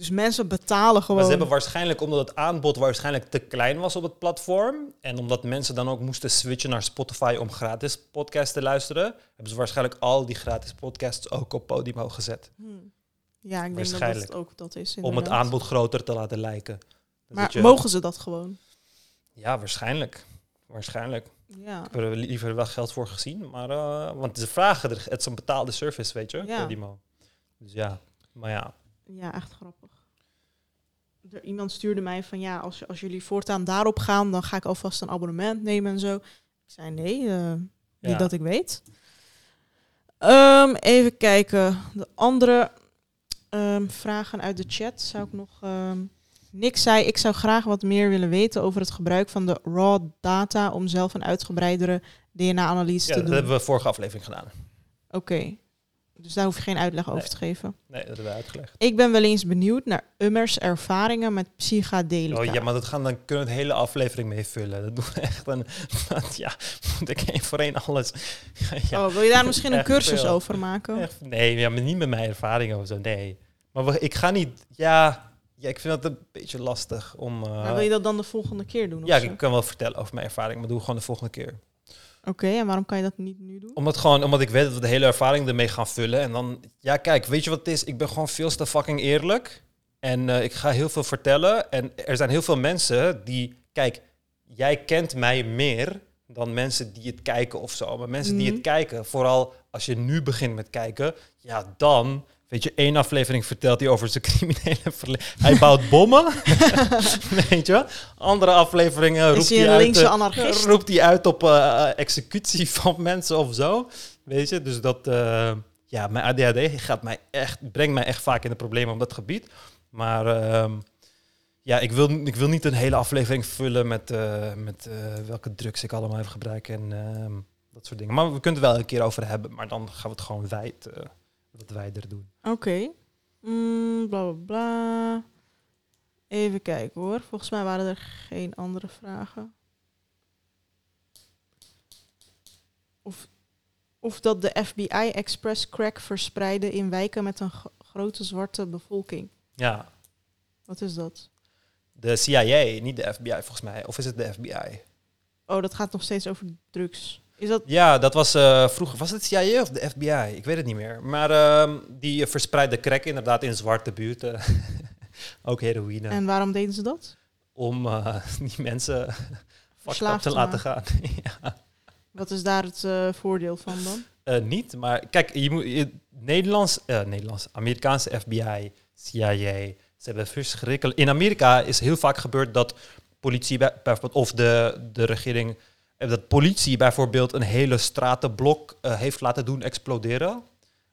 A: Dus mensen betalen gewoon.
B: Maar ze hebben waarschijnlijk, omdat het aanbod waarschijnlijk te klein was op het platform. En omdat mensen dan ook moesten switchen naar Spotify om gratis podcasts te luisteren. Hebben ze waarschijnlijk al die gratis podcasts ook op Podimo gezet.
A: Hm. Ja, ik denk dat dat ook dat is.
B: Om het aanbod groter te laten lijken.
A: Maar
B: je-
A: mogen ze dat gewoon?
B: Ja, waarschijnlijk. Waarschijnlijk.
A: Ja.
B: Ik heb er liever wel geld voor gezien. Maar, eh, want ze vragen, er, het is een betaalde service, weet je,
A: Ja.
B: Podimo. Dus ja, maar ja.
A: Ja, echt grappig. Er, iemand stuurde mij van ja, als, als jullie voortaan daarop gaan, dan ga ik alvast een abonnement nemen en zo. Ik zei nee, eh, niet
B: Ja.
A: dat ik weet. Ehm, even kijken. De andere ehm, vragen uit de chat zou ik nog. ehm Nick zei: Ik zou graag wat meer willen weten over het gebruik van de raw data om zelf een uitgebreidere DNA-analyse
B: ja
A: te
B: dat
A: doen.
B: hebben we vorige aflevering gedaan.
A: Oké. Dus daar hoef je geen uitleg over te geven.
B: Nee, dat hebben we uitgelegd.
A: Ik ben wel eens benieuwd naar Ummers ervaringen met psychedelica.
B: Oh ja, maar dat gaan, dan kunnen we het hele aflevering mee vullen. Dat doen we echt een... want ja, moet ik één voor één alles... ja,
A: oh, wil je daar misschien een cursus
B: veel.
A: over maken?
B: echt, nee, ja, maar niet met mijn ervaringen of zo, nee. Maar we, ik ga niet... Ja, ja, ik vind dat een beetje lastig om... eh,
A: Maar wil je dat dan de volgende keer doen?
B: ja, ik kan wel vertellen over mijn ervaring, maar doe gewoon de volgende keer.
A: Oké, en waarom kan je dat niet nu doen?
B: Omdat, gewoon, omdat ik weet dat we de hele ervaring ermee gaan vullen. En dan, ja, kijk, weet je wat het is? Ik ben gewoon veel te fucking eerlijk. En eh, ik ga heel veel vertellen. En er zijn heel veel mensen die, kijk, jij kent mij meer dan mensen die het kijken of zo. Maar mensen die
A: Mhm.
B: het kijken, vooral als je nu begint met kijken, ja, dan. Weet je, één aflevering vertelt hij over zijn criminele verleden. Hij bouwt bommen. weet je? Andere afleveringen roept
A: hij
B: uit, eh, roept hij uit op eh, executie van mensen of zo. Weet je, dus dat, eh, ja, mijn ADHD gaat mij echt, brengt mij echt vaak in de problemen op dat gebied. Maar ehm, ja, ik wil, ik wil niet een hele aflevering vullen met, eh, met eh, welke drugs ik allemaal heb gebruikt en ehm, dat soort dingen. Maar we kunnen het wel een keer over hebben, maar dan gaan we het gewoon wijd, wat wijder doen.
A: Oké. Mm, bla bla bla. Even kijken hoor. Volgens mij waren er geen andere vragen. Of, of dat de FBI express crack verspreidde in wijken met een gro- grote zwarte bevolking.
B: Ja,
A: Wat is dat?
B: de CIA, niet de FBI volgens mij. Of is het de FBI?
A: Oh, dat gaat nog steeds over drugs. Is dat...
B: Ja, dat was eh, vroeger. Was het CIA of de FBI? Ik weet het niet meer. Maar ehm, die verspreidde crack inderdaad in zwarte buurten. Ook heroïne.
A: En waarom deden ze dat?
B: Om eh, die mensen te
A: te
B: laten gaan. ja.
A: Wat is daar het eh, voordeel van dan?
B: Niet, maar kijk, je moet, je, Nederlands, Nederlands, Amerikaanse FBI, CIA, ze hebben verschrikkelijk... In Amerika is heel vaak gebeurd dat politie, bij- bijvoorbeeld, of de, de regering, dat politie bijvoorbeeld een hele stratenblok eh, heeft laten doen exploderen.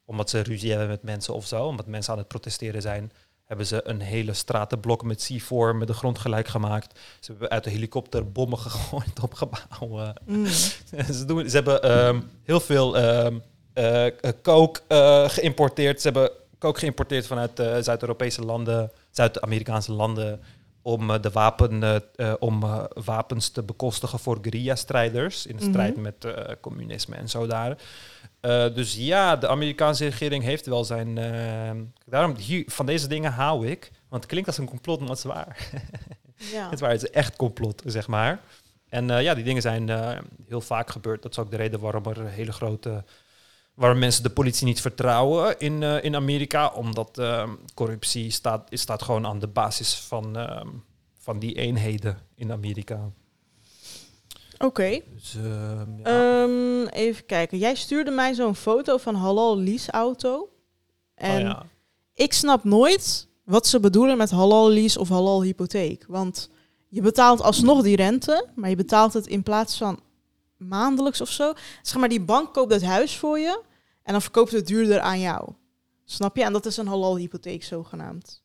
B: omdat ze ruzie hebben met mensen of zo, omdat mensen aan het protesteren zijn, hebben ze een hele stratenblok met C4 met de grond gelijk gemaakt. Ze hebben uit de helikopter bommen gegooid op gebouwen.
A: Mm.
B: ze, doen, ze hebben ehm, heel veel ehm eh, eh, coke eh, geïmporteerd. Ze hebben coke geïmporteerd vanuit Zuid-Europese landen, Zuid-Amerikaanse landen, om eh, de wapen, eh, eh, om wapens te bekostigen voor guerrilla-strijders in de
A: Mhm.
B: strijd met communisme en zo daar. Dus ja, de Amerikaanse regering heeft wel zijn. daarom hier, van deze dingen hou ik, want het klinkt als een complot, maar het is waar.
A: Ja.
B: Het is waar, het is echt complot, zeg maar. En ja, die dingen zijn heel vaak gebeurd. Dat is ook de reden waarom er hele grote... waarom mensen de politie niet vertrouwen in, eh, in Amerika. Omdat eh, corruptie staat, is- staat gewoon aan de basis van, eh, van die eenheden in Amerika.
A: Oké.
B: Dus ehm, ja.
A: Ehm, even kijken. Jij stuurde mij zo'n foto van Halal lease auto. En
B: Oh ja.
A: ik snap nooit wat ze bedoelen met halal lease of halal hypotheek. Want je betaalt alsnog die rente, maar je betaalt het in plaats van maandelijks of zo. Zeg maar, die bank koopt het huis voor je en dan verkoopt het duurder aan jou. Snap je? En dat is een halal hypotheek zogenaamd.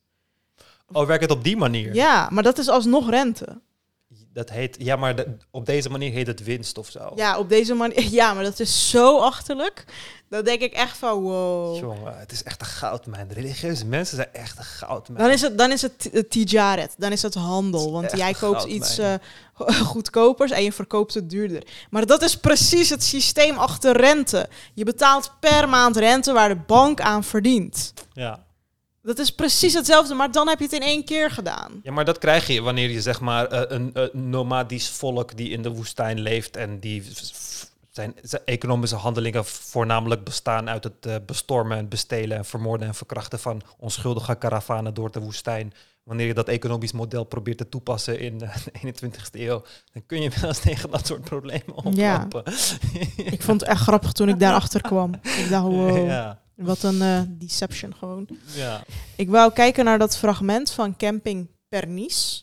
B: Oh, werkt het op die manier?
A: Ja, maar dat is alsnog rente.
B: Dat heet, ja, maar de- op deze manier heet het winst of zo.
A: Ja, op deze manier. Ja, maar dat is zo achterlijk. Dan denk ik echt van wow.
B: Jongen, het is echt een goudmijn. De religieuze mensen zijn echt een goudmijn.
A: Dan is het, dan is het eh, tijaret, dan is het handel. Want jij koopt iets eh, goedkopers en je verkoopt het duurder. Maar dat is precies het systeem achter rente. Je betaalt per maand rente waar de bank aan verdient.
B: Ja.
A: Dat is precies hetzelfde, maar dan heb je het in één keer gedaan.
B: Ja, maar dat krijg je wanneer je zeg maar eh, een, een nomadisch volk die in de woestijn leeft en die zijn, zijn economische handelingen voornamelijk bestaan uit het eh, bestormen en bestelen en vermoorden en verkrachten van onschuldige karavanen door de woestijn. Wanneer je dat economisch model probeert te toepassen in eh, de 21ste eeuw, dan kun je wel eens tegen dat soort problemen
A: Ja.
B: oplopen.
A: Ik vond het echt grappig toen ik daarachter kwam. Ik dacht, wow,
B: ja.
A: Wat een eh, deception gewoon.
B: ja.
A: Ik wou kijken naar dat fragment van Camping Pernice.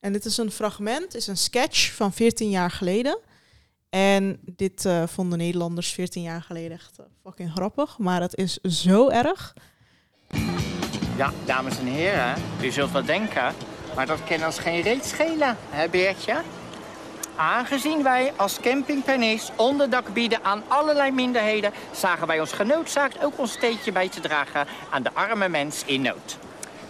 A: En dit is een fragment, is een sketch van 14 jaar geleden. En dit eh, vonden Nederlanders 14 jaar geleden echt eh, fucking grappig. Maar het is zo erg.
C: Ja, dames en heren, u zult wel denken, maar dat kan ons geen reet schelen, hè Beertje? Aangezien wij als Camping Pernis onderdak bieden aan allerlei minderheden, zagen wij ons genoodzaakt ook ons steentje bij te dragen aan de arme mens in nood.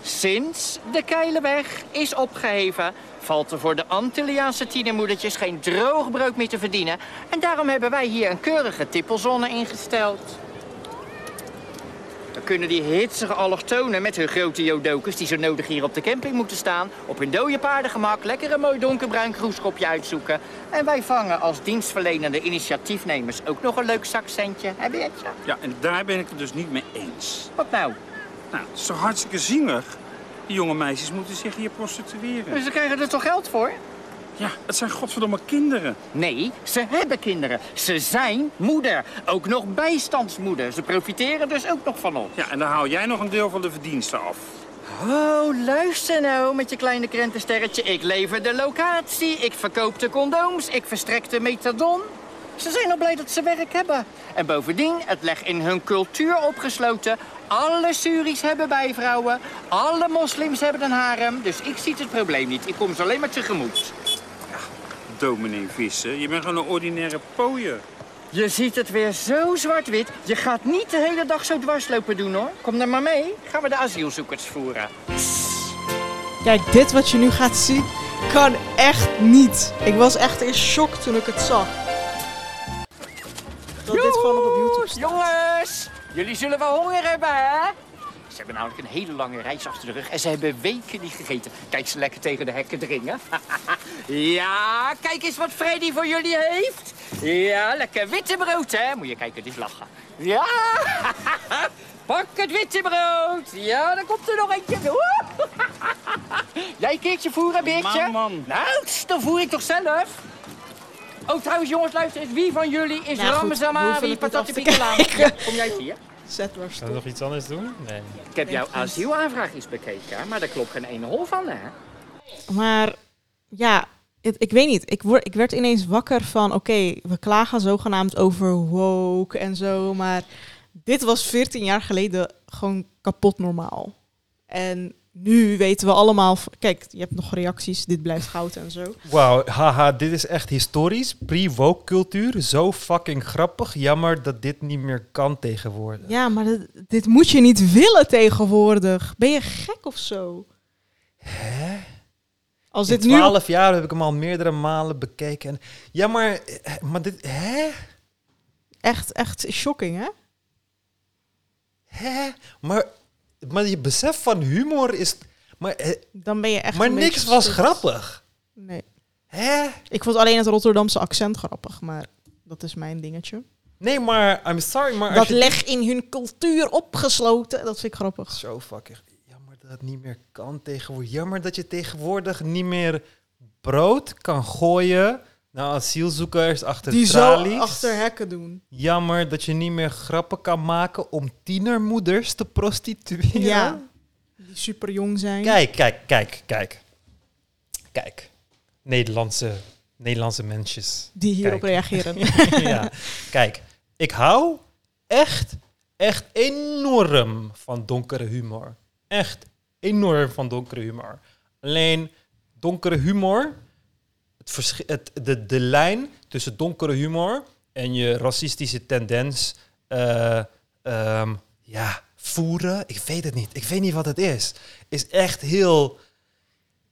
C: Sinds de Keilenweg is opgeheven, valt er voor de Antilliaanse tienermoedertjes geen droog brood meer te verdienen. En daarom hebben wij hier een keurige tippelzone ingesteld. Dan kunnen die hitsige allochtonen met hun grote jodokers... die zo nodig hier op de camping moeten staan... op hun dode paardengemak lekker een mooi donkerbruin kroeskopje uitzoeken. En wij vangen als dienstverlenende initiatiefnemers ook nog een leuk zakcentje. Hè, Beertje?
D: Ja, en daar ben ik het dus niet mee eens.
C: Wat nou?
D: Nou, het is toch hartstikke zielig? Die jonge meisjes moeten zich hier prostitueren.
C: Dus ze krijgen er toch geld voor?
D: Ja, het zijn godverdomme kinderen.
C: Nee, ze hebben kinderen. Ze zijn moeder. Ook nog bijstandsmoeder. Ze profiteren dus ook nog van ons.
D: Ja, en dan haal jij nog een deel van de verdiensten af.
C: Oh, luister nou met je kleine krentensterretje. Ik lever de locatie, ik verkoop de condooms, ik verstrek de methadon. Ze zijn al blij dat ze werk hebben. En bovendien, het leg in hun cultuur opgesloten. Alle Suris hebben bijvrouwen, alle moslims hebben een harem. Dus ik zie het probleem niet. Ik kom ze alleen maar tegemoet.
D: Dominee Vissen, je bent gewoon een ordinaire pooier.
C: Je ziet het weer zo zwart-wit. Je gaat niet de hele dag zo dwarslopen doen, hoor. Kom er maar mee. Gaan we de asielzoekers voeren.
A: Kijk, dit wat je nu gaat zien, kan echt niet. Ik was echt in shock toen ik het zag. Dat dit gewoon nog op YouTube staat.
C: Jongens, jullie zullen wel honger hebben, hè? Ze hebben namelijk een hele lange reis achter de rug en ze hebben weken niet gegeten. Kijk ze lekker tegen de hekken dringen. ja, kijk eens wat Freddy voor jullie heeft. Ja, lekker witte brood, hè? Moet je kijken, is lachen. Ja, pak het witte brood. Ja, dan komt er nog eentje. Jij een keertje voeren, Beertje?
D: Man, man.
C: Nou, dan voer ik toch zelf? Oh, trouwens, jongens, luister eens. Wie van jullie is
A: Nou, te
C: Patatipikalaan?
A: kijken.
C: Ja, kom jij hier?
A: Zet stop.
B: we nog iets anders doen? Nee.
C: Ik heb jouw asielaanvraag eens bekeken, maar daar klopt geen ene hol van, hè?
A: Maar ja, het- ik weet niet. Ik, word, ik werd ineens wakker van, oké, we klagen zogenaamd over woke en zo, maar dit was 14 jaar geleden gewoon kapot normaal. En nu weten we allemaal... Kijk, je hebt nog reacties, dit blijft goud en zo.
B: Wauw, haha, dit is echt historisch. Pre-woke cultuur. Zo fucking grappig. Jammer dat dit niet meer kan tegenwoordig.
A: Ja, maar dit, dit moet je niet willen tegenwoordig. Ben je gek of zo?
B: Hè?
A: Als
B: In
A: dit nu...
B: 12 jaar heb ik hem al meerdere malen bekeken. En, ja, maar, eh, maar dit, hè?
A: Echt, echt shocking, hè?
B: Hè? Maar, maar je besef van humor is... Maar, eh,
A: Dan ben je echt
B: maar niks was grappig.
A: Nee.
B: Hè?
A: Ik vond alleen het Rotterdamse accent grappig, maar dat is mijn dingetje.
B: Nee, maar I'm sorry, maar
A: Dat
B: je
A: leg in hun cultuur opgesloten, dat vind ik grappig.
B: Zo fucking jammer dat het niet meer kan tegenwoordig. Jammer dat je tegenwoordig niet meer brood kan gooien naar asielzoekers achter
A: Die
B: tralies.
A: zo achter hekken doen.
B: Jammer dat je niet meer grappen kan maken om tienermoeders te prostitueren.
A: Ja. Die super jong zijn.
B: Kijk, kijk, kijk, kijk. Kijk. Nederlandse, Nederlandse mensjes.
A: Die hierop
B: Kijk.
A: reageren.
B: ja. Kijk, ik hou echt, echt enorm van donkere humor. Echt enorm van donkere humor. Alleen donkere humor, het het, de, de lijn tussen donkere humor en je racistische tendens, eh, ehm, ja, voeren, ik weet het niet. Ik weet niet wat het is. Is echt heel,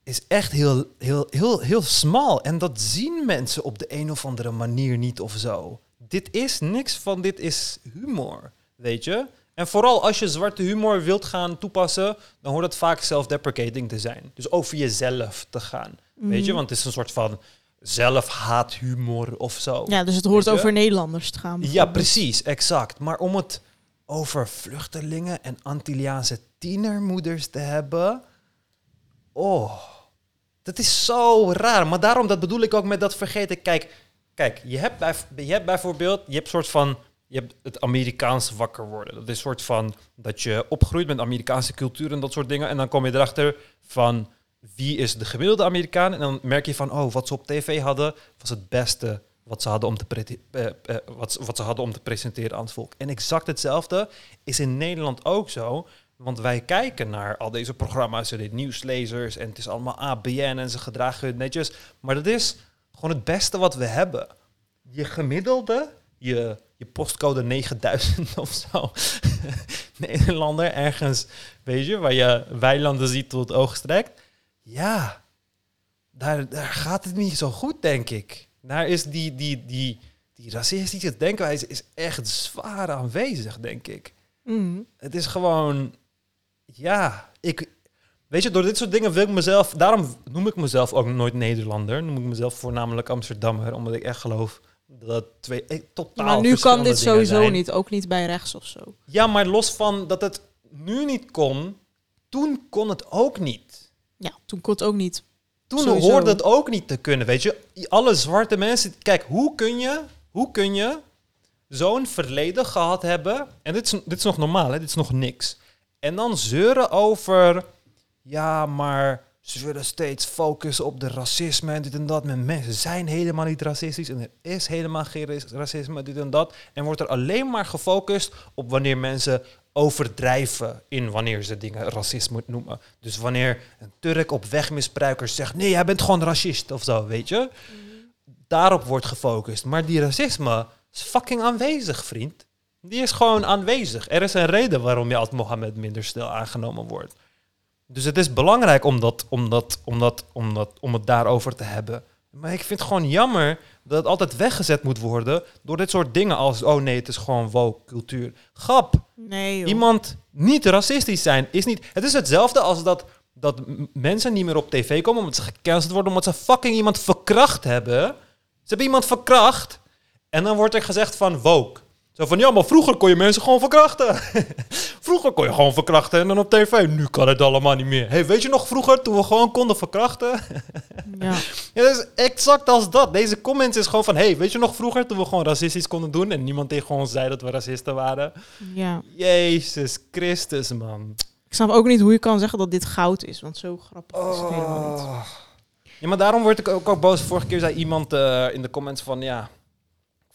B: is echt heel, heel, heel, heel smal. En dat zien mensen op de een of andere manier niet of zo. Dit is niks van dit is humor, weet je? En vooral als je zwarte humor wilt gaan toepassen, dan hoort het vaak self-deprecating te zijn. Dus over jezelf te gaan, weet je? Want het is een soort van zelfhaathumor of zo.
A: Ja, dus het hoort over Nederlanders te gaan.
B: Ja, precies, exact. Maar om het over vluchtelingen en Antilliaanse tienermoeders te hebben. Oh, dat is zo raar. Maar daarom, dat bedoel ik ook met dat vergeten. Kijk, kijk je, hebt bij, je hebt bijvoorbeeld, je hebt soort van, je hebt het Amerikaans wakker worden. Dat is soort van dat je opgroeit met Amerikaanse cultuur en dat soort dingen. En dan kom je erachter van wie is de gemiddelde Amerikaan. En dan merk je van, oh, wat ze op tv hadden, was het beste wat ze hadden om te, eh, eh, wat, wat ze hadden om te presenteren aan het volk. En exact hetzelfde is in Nederland ook zo. Want wij kijken naar al deze programma's de nieuwslezers en het is allemaal ABN en ze gedragen hun netjes. Maar dat is gewoon het beste wat we hebben. Je gemiddelde, je, je postcode 9000 of zo, Nederlander ergens, weet je, waar je weilanden ziet tot het oog strekt. Ja, daar, daar gaat het niet zo goed, denk ik. Daar is die, die, die, die racistische denkwijze is echt zwaar aanwezig, denk ik.
A: Mm.
B: Het is gewoon, ja, ik, weet je, door dit soort dingen wil ik mezelf, daarom noem ik mezelf ook nooit Nederlander, noem ik mezelf voornamelijk Amsterdammer, omdat ik echt geloof dat het twee eh, totaal
A: Maar nu kan dit sowieso
B: zijn.
A: niet, ook niet bij rechts of zo.
B: Ja, maar los van dat het nu niet kon, toen kon het ook niet.
A: Ja, toen kon het ook niet.
B: Toen
A: Sowieso.
B: hoorde het ook niet te kunnen, weet je. Alle zwarte mensen... Kijk, hoe kun je, hoe kun je zo'n verleden gehad hebben... En dit is, dit is nog normaal, hè? Dit is nog niks. En dan zeuren over... Ja, maar ze willen steeds focussen op de racisme en dit en dat. Maar mensen zijn helemaal niet racistisch. En er is helemaal geen rac- racisme, dit en dat. En wordt er alleen maar gefocust op wanneer mensen overdrijven in wanneer ze dingen racisme noemen. Dus wanneer een Turk op wegmisbruikers zegt... nee, jij bent gewoon racist of zo, weet je? Daarop wordt gefocust. Maar die racisme is fucking aanwezig, vriend. Die is gewoon aanwezig. Er is een reden waarom je als Mohammed minder snel aangenomen wordt. Dus het is belangrijk om, dat, om, dat, om, dat, om, dat, om het daarover te hebben. Maar ik vind het gewoon jammer dat het altijd weggezet moet worden door dit soort dingen als... oh nee, het is gewoon woke cultuur. Grap,
A: Nee, joh.
B: iemand niet racistisch zijn is niet... Het is hetzelfde als dat, dat mensen niet meer op tv komen omdat ze gecanceld worden... omdat ze fucking iemand verkracht hebben. Ze hebben iemand verkracht en dan wordt er gezegd van woke. Zo van, ja, maar vroeger kon je mensen gewoon verkrachten. vroeger kon je gewoon verkrachten en dan op tv. Nu kan het allemaal niet meer. hey, weet je nog vroeger toen we gewoon konden verkrachten?
A: Ja.
B: Ja, dat is exact als dat. Deze comments is gewoon van... hey, weet je nog vroeger toen we gewoon racistisch konden doen... en niemand tegen ons zei dat we racisten waren?
A: ja.
B: Jezus Christus, man.
A: Ik snap ook niet hoe je kan zeggen dat dit goud is, want zo grappig is het helemaal niet.
B: Ja, maar daarom word ik ook, ook boos. Vorige keer zei iemand eh, in de comments van... ja,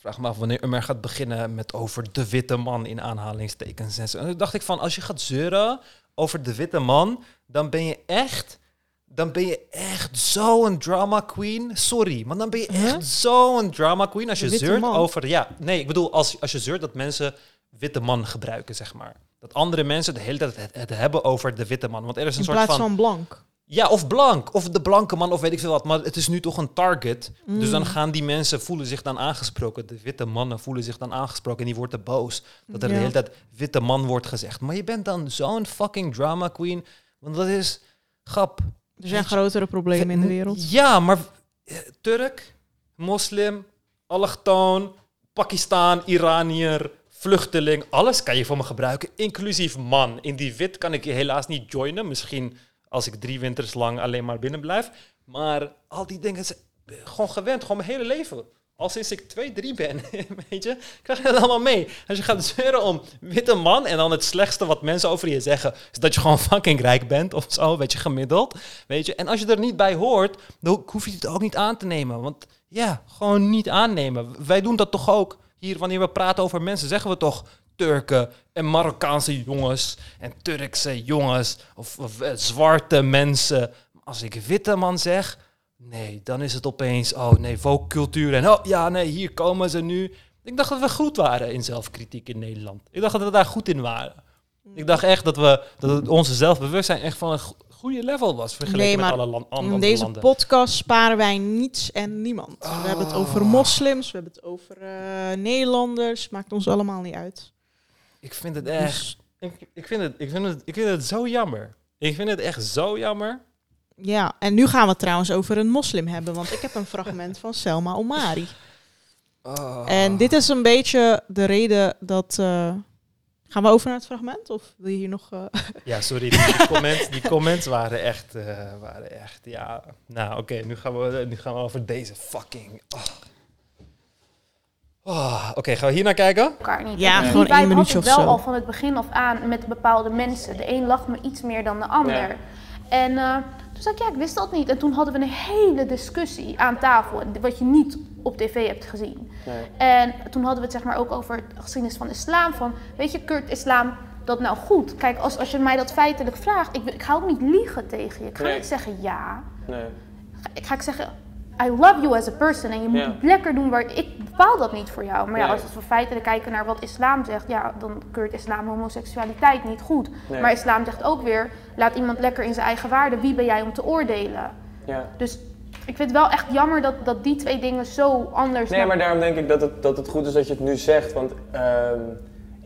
B: vraag me af wanneer Umar gaat beginnen met over de witte man in aanhalingstekens. En zo. En toen dacht ik van, als je gaat zeuren over de witte man, dan ben je echt, dan ben je echt zo'n drama queen. Sorry, maar dan ben je
A: Huh?
B: echt zo'n drama queen als je zeurt
A: man?
B: over, ja, nee, ik bedoel als, als je zeurt dat mensen witte man gebruiken, zeg maar. Dat andere mensen de hele tijd het, het hebben over de witte man. Want er is een
A: In
B: soort
A: plaats
B: van
A: van blank.
B: Ja, of blank. Of de blanke man, of weet ik veel wat. Maar het is nu toch een target. Dus dan
A: Mm.
B: gaan die mensen voelen zich dan aangesproken. De witte mannen voelen zich dan aangesproken. En die worden boos. Dat er
A: Ja.
B: de hele tijd witte man wordt gezegd. Maar je bent dan zo'n fucking drama queen. Want dat is grap.
A: Er zijn grotere problemen in de wereld.
B: Ja, maar eh, Turk, moslim, allochtoon, Pakistan, Iranier, vluchteling. Alles kan je voor me gebruiken, inclusief man. In die wit kan ik je helaas niet joinen. Misschien als ik drie winters lang alleen maar binnen blijf. Maar al die dingen zijn gewoon gewend, gewoon mijn hele leven. Al sinds ik twee, drie ben, weet je, krijg je dat allemaal mee. Als je gaat zeuren om witte man en dan het slechtste wat mensen over je zeggen, is dat je gewoon fucking rijk bent of zo, weet je, gemiddeld. Weet je, en als je er niet bij hoort, dan hoef je het ook niet aan te nemen. Want ja, gewoon niet aannemen. Wij doen dat toch ook. Hier, wanneer we praten over mensen, zeggen we toch Turken en Marokkaanse jongens en Turkse jongens of, of, eh, zwarte mensen. Als ik witte man zeg, nee, dan is het opeens, oh nee, cultuur en oh ja, nee, hier komen ze nu. Ik dacht dat we goed waren in zelfkritiek in Nederland. Ik dacht dat we daar goed in waren. Ik dacht echt dat, we, dat onze zelfbewustzijn echt van een go- goede level was vergeleken
A: Nee,
B: met alle andere
A: In deze
B: landen.
A: podcast sparen wij niets en niemand. We hebben het over
B: Ah.
A: moslims, we hebben het over eh, Nederlanders. Maakt ons allemaal niet uit.
B: Ik vind het echt,
A: Dus,
B: ik, ik, vind het, ik, vind het, ik vind het zo jammer. Ik vind het echt zo jammer.
A: ja, en nu gaan we het trouwens over een moslim hebben. Want ik heb een fragment van Selma Omari.
B: Oh.
A: En dit is een beetje de reden dat... eh, gaan we over naar het fragment? Of wil je hier nog... eh,
B: Ja, sorry, die, die comments, die comments waren echt, eh, waren echt, ja. Nou, oké, nu, gaan we, nu gaan we over deze fucking... oh. Oh, oké, gaan we hier naar kijken?
E: elkaar niet.
A: Ja, gewoon één minuutje
E: had ik
A: of
E: wel
A: zo.
E: al van het begin af aan met bepaalde mensen. De een lag me iets meer dan de ander.
F: Ja.
E: En eh, toen zei ik, ja, ik wist dat niet. En toen hadden we een hele discussie aan tafel, wat je niet op tv hebt gezien.
F: Nee.
E: En toen hadden we het zeg maar ook over de geschiedenis van islam. Van, weet je, keurt islam dat nou goed? Kijk, als, als je mij dat feitelijk vraagt, ik, ik ga ook niet liegen tegen je. Ik ga
F: Nee.
E: niet zeggen ja.
F: Nee.
E: Ik ga ik zeggen, I love you as a person. En je moet
F: Ja.
E: lekker doen waar ik bepaal dat niet voor jou. Maar ja, als we feitelijk kijken naar wat islam zegt, ja, dan keurt islam homoseksualiteit niet goed.
F: Nee.
E: Maar islam zegt ook weer, laat iemand lekker in zijn eigen waarde. Wie ben jij om te oordelen?
F: Ja.
E: Dus ik vind het wel echt jammer dat, dat die twee dingen zo anders
F: Nee, maar daarom denk ik dat het, dat het goed is dat je het nu zegt. Want ehm,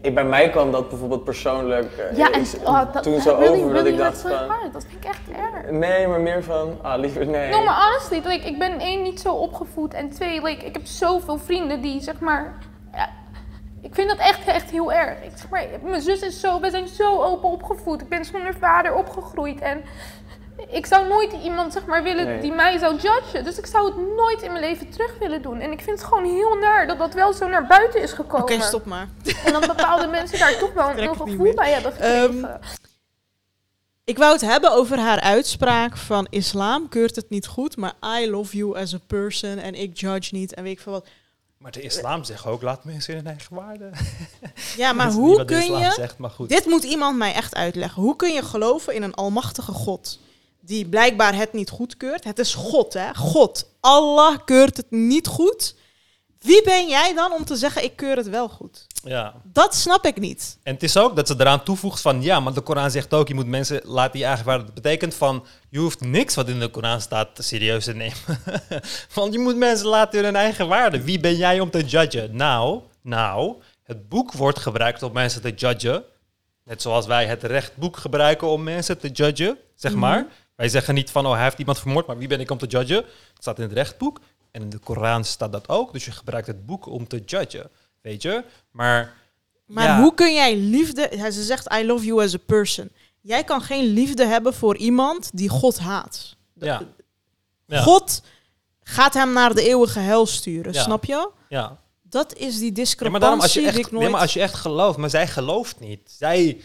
F: ik, bij mij kwam dat bijvoorbeeld persoonlijk eh,
E: Ja, en oh, dat,
F: toen zo
E: really,
F: over dat ik dacht van...
E: Dat vind ik echt erg.
F: Nee, maar meer van, ah liever nee.
E: No, maar honestly, like, ik ben één niet zo opgevoed en twee, like, ik heb zoveel vrienden die zeg maar, ja, ik vind dat echt, echt heel erg. Ik zeg maar, mijn zus is zo, we zijn zo open opgevoed. Ik ben zonder vader opgegroeid en ik zou nooit iemand zeg maar willen
F: Nee.
E: die mij zou judgen. Dus ik zou het nooit in mijn leven terug willen doen. En ik vind het gewoon heel naar dat dat wel zo naar buiten is gekomen.
A: Oké, stop maar.
E: En dat bepaalde mensen daar toch wel een gevoel bij hebben gekregen.
A: Ehm, Ik wou het hebben over haar uitspraak van islam keurt het niet goed, maar I love you as a person en ik judge niet en weet ik veel wat.
B: Maar de islam zegt ook, laat mensen in hun eigen waarde.
A: Ja, maar hoe kun je...
B: Zegt, maar goed.
A: Dit moet iemand mij echt uitleggen. Hoe kun je geloven in een almachtige God die blijkbaar het niet goedkeurt? Het is God, hè? God. Allah keurt het niet goed. Wie ben jij dan om te zeggen ik keur het wel goed?
B: Ja.
A: Dat snap ik niet.
B: En het is ook dat ze eraan toevoegt van, ja, maar de Koran zegt ook, je moet mensen laten je eigen waarde. Dat betekent van, je hoeft niks wat in de Koran staat serieus te nemen. Want je moet mensen laten hun eigen waarde. Wie ben jij om te judgen? Nou, nou, het boek wordt gebruikt om mensen te judgen. Net zoals wij het rechtboek gebruiken om mensen te judgen, zeg maar. Wij zeggen niet van, oh, hij heeft iemand vermoord, maar wie ben ik om te judgen? Het staat in het rechtboek. En in de Koran staat dat ook. Dus je gebruikt het boek om te judgen, weet je? Maar...
A: Maar
B: ja.
A: hoe kun jij liefde... Ze zegt I love you as a person. Jij kan geen liefde hebben voor iemand die God haat.
B: Ja. Ja.
A: God gaat hem naar de eeuwige hel sturen,
B: Ja.
A: snap je?
B: Ja.
A: Dat is die
B: Ja,
A: discrepantie
B: maar daarom als je
A: die
B: echt,
A: ik nooit...
B: nee, maar als je echt gelooft, maar zij gelooft niet. Zij,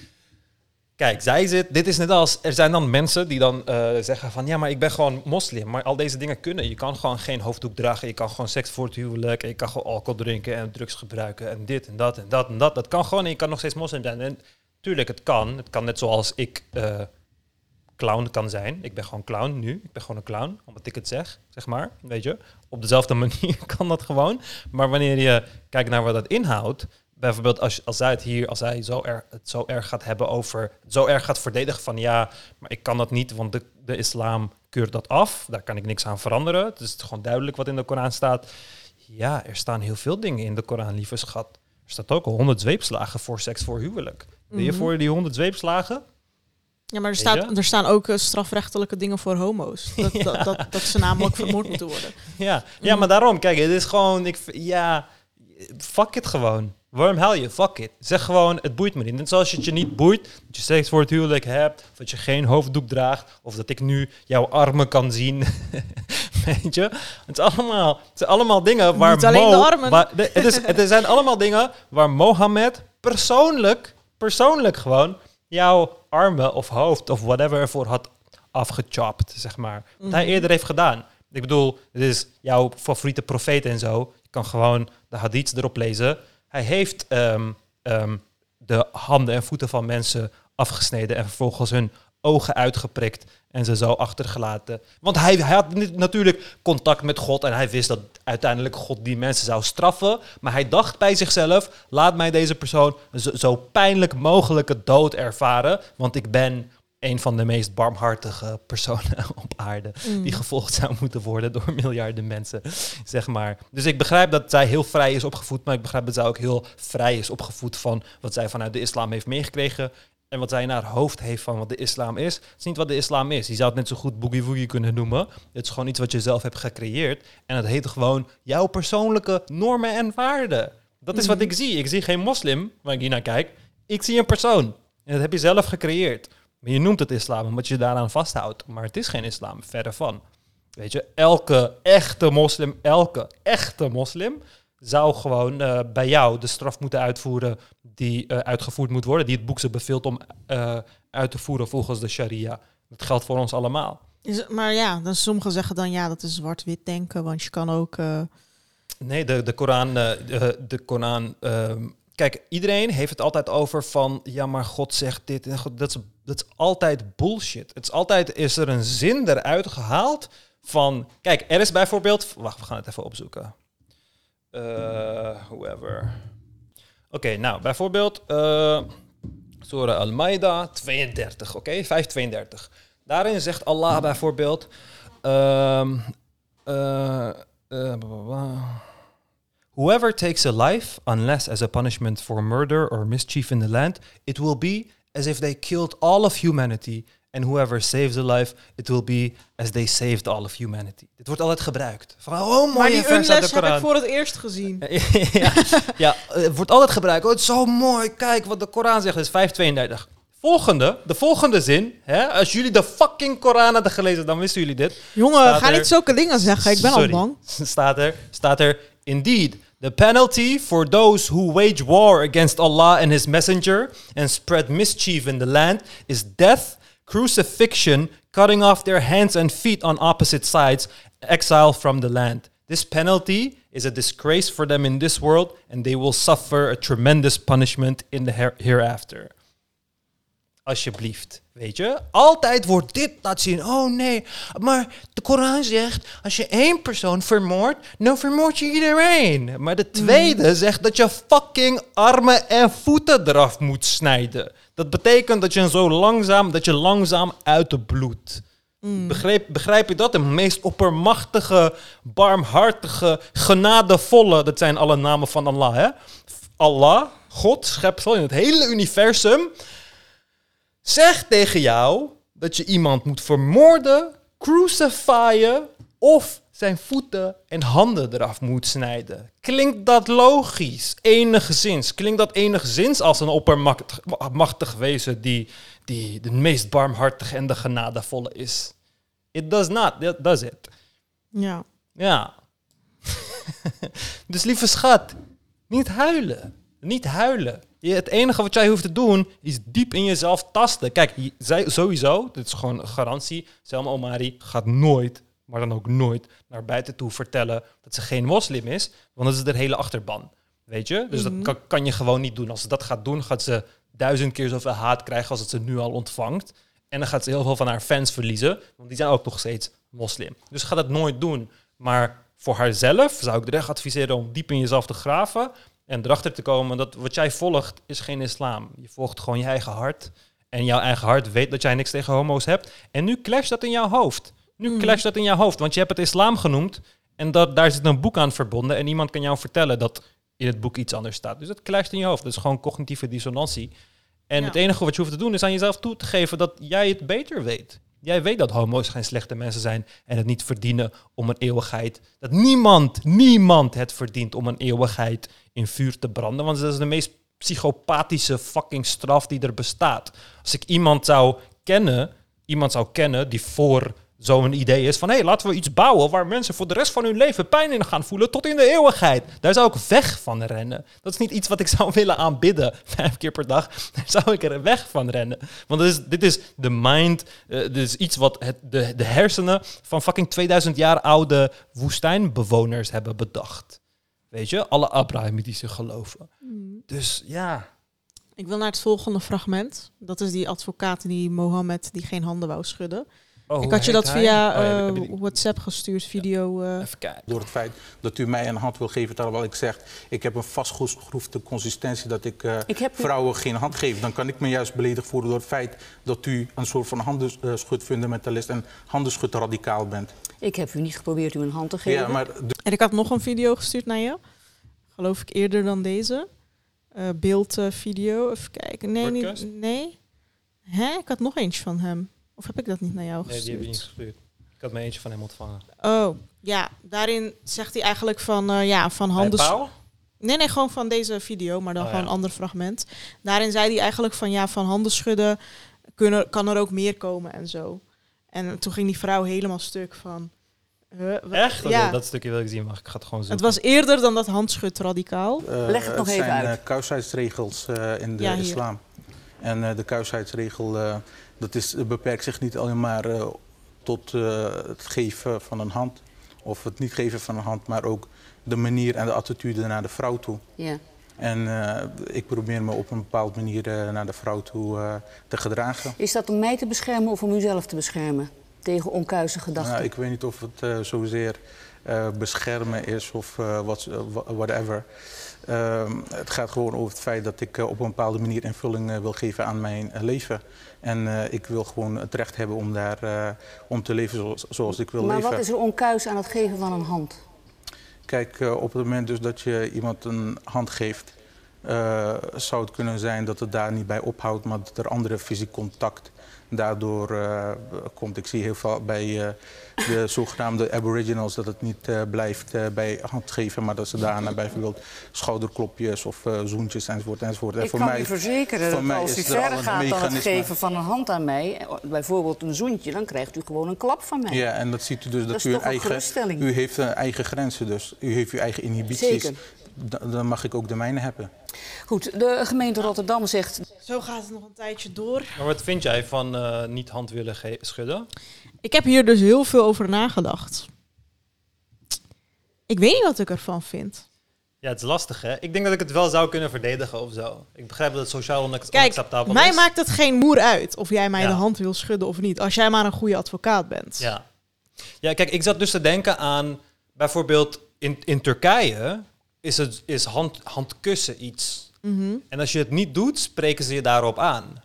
B: Kijk, zij zit, dit is net als, er zijn dan mensen die dan eh, zeggen van, ja, maar ik ben gewoon moslim, maar al deze dingen kunnen. Je kan gewoon geen hoofddoek dragen, je kan gewoon seks voor het huwelijk, je kan gewoon alcohol drinken en drugs gebruiken en dit en dat en dat en dat. Dat kan gewoon en je kan nog steeds moslim zijn. En tuurlijk, het kan. Het kan net zoals ik eh, clown kan zijn. Ik ben gewoon clown nu. Ik ben gewoon een clown, omdat ik het zeg, zeg maar. Weet je, op dezelfde manier kan dat gewoon. Maar wanneer je kijkt naar wat dat inhoudt, bijvoorbeeld als, als zij het hier, als hij zo erg, het zo erg gaat hebben over, zo erg gaat verdedigen van ja, maar ik kan dat niet, want de, de islam keurt dat af. Daar kan ik niks aan veranderen. Het is gewoon duidelijk wat in de Koran staat. Ja, er staan heel veel dingen in de Koran, lieve schat. Er staat ook 100 zweepslagen voor seks voor huwelijk. Ben je
A: Mhm.
B: voor die 100 zweepslagen?
A: Ja, maar er, staat, er staan ook eh, strafrechtelijke dingen voor homo's. Dat, dat, dat, dat ze namelijk vermoord moeten worden.
B: Ja, ja maar daarom, kijk, het is gewoon, ik, ja, fuck it gewoon. Waarom hel je? Fuck it. Zeg gewoon, het boeit me niet. Net zoals je het je niet boeit, dat je seks voor het huwelijk hebt, of dat je geen hoofddoek draagt, of dat ik nu jouw armen kan zien. Weet je? Het, is allemaal, het zijn allemaal dingen waar
A: Niet alleen
B: Mo-
A: de armen.
B: waar- de- het, is, het zijn allemaal dingen waar Mohammed persoonlijk, persoonlijk gewoon, jouw armen of hoofd of whatever ervoor had afgechopt, zeg maar. Wat hij
A: Mhm.
B: eerder heeft gedaan. Ik bedoel, dit is jouw favoriete profeet en zo. Je kan gewoon de hadiths erop lezen. Hij heeft ehm, ehm, de handen en voeten van mensen afgesneden en vervolgens hun ogen uitgeprikt en ze zo achtergelaten. Want hij, hij had natuurlijk contact met God en hij wist dat uiteindelijk God die mensen zou straffen. Maar hij dacht bij zichzelf, laat mij deze persoon zo, zo pijnlijk mogelijke dood ervaren, want ik ben een van de meest barmhartige personen op aarde die gevolgd zou moeten worden door miljarden mensen, zeg maar. Dus ik begrijp dat zij heel vrij is opgevoed, maar ik begrijp dat zij ook heel vrij is opgevoed van wat zij vanuit de islam heeft meegekregen en wat zij in haar hoofd heeft van wat de islam is. Het is niet wat de islam is. Je zou het net zo goed boogie woogie kunnen noemen. Het is gewoon iets wat je zelf hebt gecreëerd en het heet gewoon jouw persoonlijke normen en waarden. Dat is wat ik zie. Ik zie geen moslim, waar ik hier naar kijk. Ik zie een persoon. En dat heb je zelf gecreëerd. Maar je noemt het islam omdat je daaraan vasthoudt. Maar het is geen islam, verder van. Weet je, elke echte moslim, elke echte moslim zou gewoon eh, bij jou de straf moeten uitvoeren die eh, uitgevoerd moet worden. Die het boek ze beveelt om eh, uit te voeren volgens de sharia. Dat geldt voor ons allemaal.
A: Is, maar ja, dan sommigen zeggen dan ja, dat is zwart-wit denken. Want je kan ook...
B: Nee, de, de Koran, de, de Koran ehm, kijk, iedereen heeft het altijd over van, ja, maar God zegt dit en God, dat is, dat is altijd bullshit. Het is altijd, is er een zin eruit gehaald van, kijk, er is bijvoorbeeld, wacht, we gaan het even opzoeken. Eh, whoever. Oké, nou, bijvoorbeeld, eh Surah Al-Maida 32, oké, 532. Daarin zegt Allah bijvoorbeeld, blah. Whoever takes a life, unless as a punishment for murder or mischief in the land, it will be as if they killed all of humanity. And whoever saves a life, it will be as they saved all of humanity. Dit wordt altijd gebruikt. Van, oh,
A: maar die
B: vers uit de
A: unles heb ik
B: Koran.
A: voor het eerst gezien.
B: ja, ja, het wordt altijd gebruikt. Oh, het is zo mooi. Kijk wat de Koran zegt. Dat is 532. Volgende, de volgende zin. Hè, als jullie de fucking Koran hadden gelezen, dan wisten jullie dit.
A: Jongen,
B: Staat
A: ga
B: er-
A: niet zulke dingen zeggen. Ik ben
B: Sorry.
A: al bang.
B: Staat er, staat er, indeed, the penalty for those who wage war against Allah and his messenger and spread mischief in the land is death, crucifixion, cutting off their hands and feet on opposite sides, exile from the land. This penalty is a disgrace for them in this world and they will suffer a tremendous punishment in the her- hereafter. Alsjeblieft, weet je? Altijd wordt dit laten zien. Oh nee, maar de Koran zegt... als je één persoon vermoordt, dan vermoord je iedereen. Maar de tweede zegt dat je fucking armen en voeten eraf moet snijden. Dat betekent dat je zo langzaam, dat je langzaam uit de bloed. Begrijp, begrijp je dat? De meest oppermachtige, barmhartige, genadevolle... dat zijn alle namen van Allah, hè? Allah, God, schepsel in het hele universum zegt tegen jou dat je iemand moet vermoorden, crucifyen of zijn voeten en handen eraf moet snijden. Klinkt dat logisch? Enigszins. Klinkt dat enigszins als een oppermachtig machtig wezen die, die de meest barmhartige en de genadevolle is? It does not, that does it.
A: Ja.
B: Ja. dus lieve schat, niet huilen. Niet huilen. Je, het enige wat jij hoeft te doen is diep in jezelf tasten. Kijk, je- zij, sowieso, dit is gewoon een garantie. Selma Omari gaat nooit, maar dan ook nooit, naar buiten toe vertellen dat ze geen moslim is. Want dat is de hele achterban. Weet je? Dus
A: Mhm.
B: dat kan, kan je gewoon niet doen. Als ze dat gaat doen, gaat ze duizend keer zoveel haat krijgen als dat ze nu al ontvangt. En dan gaat ze heel veel van haar fans verliezen, want die zijn ook nog steeds moslim. Dus ze gaat het nooit doen. Maar voor haarzelf zou ik er echt adviseren om diep in jezelf te graven en erachter te komen dat wat jij volgt is geen islam. Je volgt gewoon je eigen hart. En jouw eigen hart weet dat jij niks tegen homo's hebt. En nu clasht dat in jouw hoofd. Nu
A: Mhm.
B: clasht dat in jouw hoofd, want je hebt het islam genoemd en dat, daar zit een boek aan verbonden en iemand kan jou vertellen dat in het boek iets anders staat. Dus dat clasht in je hoofd. Dat is gewoon cognitieve dissonantie. En
A: Ja.
B: het enige wat je hoeft te doen is aan jezelf toe te geven dat jij het beter weet. Jij weet dat homo's geen slechte mensen zijn en het niet verdienen om een eeuwigheid. Dat niemand, niemand het verdient om een eeuwigheid in vuur te branden. Want dat is de meest psychopathische fucking straf die er bestaat. Als ik iemand zou kennen, iemand zou kennen die voor zo'n idee is van hé, hey, laten we iets bouwen waar mensen voor de rest van hun leven pijn in gaan voelen tot in de eeuwigheid. Daar zou ik weg van rennen. Dat is niet iets wat ik zou willen aanbidden vijf keer per dag. Daar zou ik er weg van rennen. Want dit is, dit is de mind, eh, dit is iets wat het, de, de hersenen van fucking 2000 jaar oude woestijnbewoners hebben bedacht. Weet je, alle Abrahamitische geloven. Dus ja,
A: Ik wil naar het volgende fragment. Dat is die advocaat die Mohammed die geen handen wou schudden.
B: Oh,
A: ik had je dat
B: hij?
A: via
B: Oh ja,
A: eh,
B: je
A: WhatsApp gestuurd, video. eh.
B: Even kijken.
G: Door het feit dat u mij een hand wil geven, terwijl ik zeg... ik heb een vastgeschroefde consistentie dat ik, eh,
H: Ik heb u-
G: vrouwen geen hand geef... dan kan ik me juist beledigd voelen door het feit... dat u een soort van handenschutfundamentalist en handenschutradicaal bent.
H: Ik heb u niet geprobeerd u een hand te geven.
G: Ja, maar de-
A: En ik had nog een video gestuurd naar je. Geloof ik eerder dan deze. Eh beeldvideo. Even kijken. Nee, niet, nee. Hè? Ik had nog eentje van hem. Of heb ik dat niet naar jou
B: Nee,
A: gestuurd?
B: die heb je niet gestuurd. Ik had me eentje van hem ontvangen.
A: Oh, ja. Daarin zegt hij eigenlijk van, eh, ja, van
B: Bij
A: handen... Nee, nee, gewoon van deze video, maar dan
B: Oh,
A: gewoon
B: ja.
A: een ander fragment. Daarin zei hij eigenlijk van, ja, van handen schudden kunnen, kan er ook meer komen en zo. En toen ging die vrouw helemaal stuk van... huh,
B: Echt? Oh,
A: Ja.
B: Dat stukje wil ik zien, maar ik ga het gewoon
A: Het
B: zoeken.
A: was eerder dan dat handschud radicaal.
G: eh,
H: Leg het nog even
G: zijn
H: uit.
G: eh, kuisheidsregels eh, in de
A: Ja, hier.
G: islam. En eh, de kuisheidsregel eh, dat is, beperkt zich niet alleen maar eh, tot eh, het geven van een hand... of het niet geven van een hand, maar ook de manier en de attitude naar de vrouw toe.
H: Ja.
G: En eh, ik probeer me op een bepaalde manier naar de vrouw toe te gedragen.
H: Is dat om mij te beschermen of om uzelf te beschermen? Tegen onkuise gedachten.
G: Nou, ik weet niet of het zozeer beschermen is of whatever. Ehm, het gaat gewoon over het feit dat ik eh, op een bepaalde manier invulling eh, wil geven aan mijn eh, leven. En ik wil gewoon het recht hebben om daar om te leven zoals, zoals ik wil
H: maar
G: leven.
H: wat is er onkuis aan het geven van een hand?
G: Kijk, op het moment dus dat je iemand een hand geeft, zou het kunnen zijn dat het daar niet bij ophoudt, maar dat er andere fysiek contact daardoor eh, komt. Ik zie heel veel bij eh, de zogenaamde aboriginals dat het niet eh, blijft bij handgeven, maar dat ze daarna bijvoorbeeld schouderklopjes of zoentjes enzovoort enzovoort. En
H: ik
G: voor
H: kan
G: mij-
H: u verzekeren dat
G: mij
H: als u
G: er
H: verder gaat dan het geven van een hand aan mij, bijvoorbeeld een zoentje, dan krijgt u gewoon een klap van mij.
G: Ja, en dat ziet u dus dat, u,
H: een
G: eigen, u heeft een eigen grenzen dus. U heeft uw eigen inhibities.
H: Zeker.
G: Da- Dan mag ik ook de mijne hebben.
H: Goed, de gemeente Rotterdam zegt,
A: Zo gaat het nog een tijdje door.
B: Maar wat vind jij van eh, niet hand willen schudden?
A: Ik heb hier dus heel veel over nagedacht. Ik weet niet wat ik ervan vind.
B: Ja, het is lastig, hè? Ik denk dat ik het wel zou kunnen verdedigen of zo. Ik begrijp dat het sociaal onacceptabel
A: mij
B: is.
A: maakt het geen moer uit of jij mij
B: Ja.
A: de hand wil schudden of niet. Als jij maar een goede advocaat bent.
B: Ja. ja, kijk, ik zat dus te denken aan... Bijvoorbeeld in, in Turkije is, het, is hand, handkussen iets.
A: Mhm.
B: En als je het niet doet, spreken ze je daarop aan.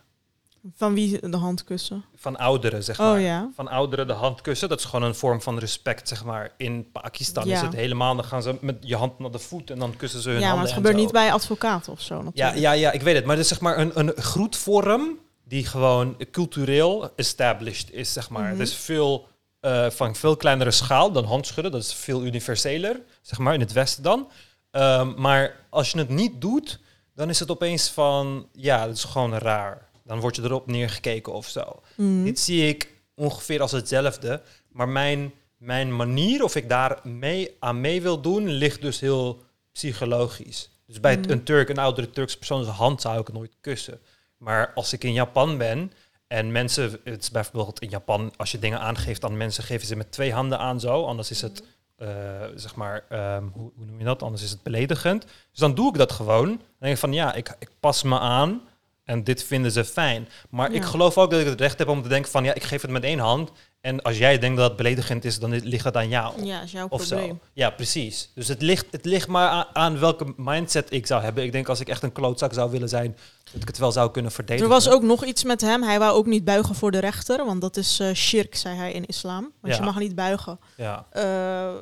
A: Van wie de hand kussen?
B: Van ouderen, zeg
A: Oh,
B: maar.
A: ja.
B: Van ouderen de hand kussen. Dat is gewoon een vorm van respect, zeg maar. In Pakistan
A: Ja.
B: is het helemaal... Dan gaan ze met je hand naar de voet en dan kussen ze hun
A: Ja, maar
B: handen
A: het
B: en
A: gebeurt
B: zo.
A: niet bij advocaten of zo
B: Ja,
A: natuurlijk.
B: ja, ja, ik weet het. Maar het is zeg maar een, een groetvorm die gewoon cultureel established is, zeg maar.
A: Mhm.
B: Het is veel, eh, van veel kleinere schaal dan handschudden. Dat is veel universeler, zeg maar, in het Westen dan. Ehm, maar als je het niet doet, dan is het opeens van, ja, dat is gewoon raar. Dan word je erop neergekeken of zo.
A: Mhm.
B: Dit zie ik ongeveer als hetzelfde. Maar mijn, mijn manier of ik daar mee, aan mee wil doen, ligt dus heel psychologisch. Dus bij
A: Mhm.
B: een Turk, een oudere Turkse persoon, zijn hand zou ik nooit kussen. Maar als ik in Japan ben en mensen, het is bijvoorbeeld in Japan, als je dingen aangeeft aan mensen, geven ze met twee handen aan zo. Anders is het, Eh, zeg maar, ehm, hoe, hoe noem je dat? Anders is het beledigend. Dus dan doe ik dat gewoon. Dan denk ik van, ja, ik, ik pas me aan en dit vinden ze fijn. Maar ik geloof ook dat ik het recht heb om te denken van, ja, ik geef het met één hand. En als jij denkt dat het beledigend is, dan ligt het aan jou.
A: Ja, is jouw
B: Of
A: probleem.
B: zo. Ja, precies. Dus het ligt, het ligt maar aan, aan welke mindset ik zou hebben. Ik denk als ik echt een klootzak zou willen zijn, dat ik het wel zou kunnen verdedigen.
A: Er was ook nog iets met hem. Hij wou ook niet buigen voor de rechter, want dat is eh shirk, zei hij in islam. Want
B: Ja.
A: je mag niet buigen.
B: Ja.
A: Eh,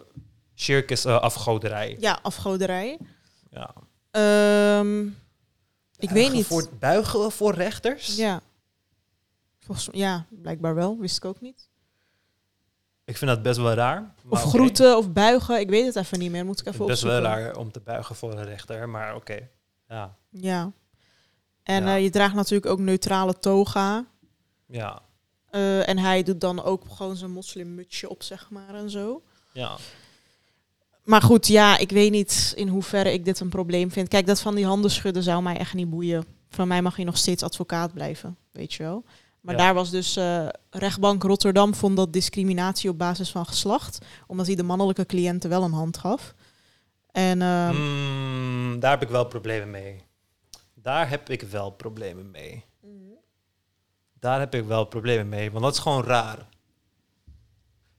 B: Shirk is eh, afgoderij.
A: ja, afgoderij.
B: Ja.
A: Ehm, ik weet
B: Buigen
A: niet.
B: Voor, buigen voor rechters?
A: Ja. Volgens, ja, blijkbaar wel. Wist ik ook niet.
B: Ik vind dat best wel raar.
A: Of groeten of buigen. Ik weet het even niet meer. Moet ik even
B: best wel raar om te buigen voor een rechter, maar oké. Ja.
A: Ja. En
B: Ja.
A: eh, je draagt natuurlijk ook neutrale toga.
B: Ja.
A: Eh, en hij doet dan ook gewoon zijn moslimmutsje op, zeg maar, en zo.
B: Ja.
A: Maar goed, ja, ik weet niet in hoeverre ik dit een probleem vind. Kijk, dat van die handen schudden zou mij echt niet boeien. Van mij mag je nog steeds advocaat blijven, weet je wel. Maar
B: Ja.
A: daar was dus eh, rechtbank Rotterdam vond dat discriminatie op basis van geslacht, omdat hij de mannelijke cliënten wel een hand gaf. En ehm,
B: Mm, daar heb ik wel problemen mee. Daar heb ik wel problemen mee. Daar heb ik wel problemen mee, want dat is gewoon raar.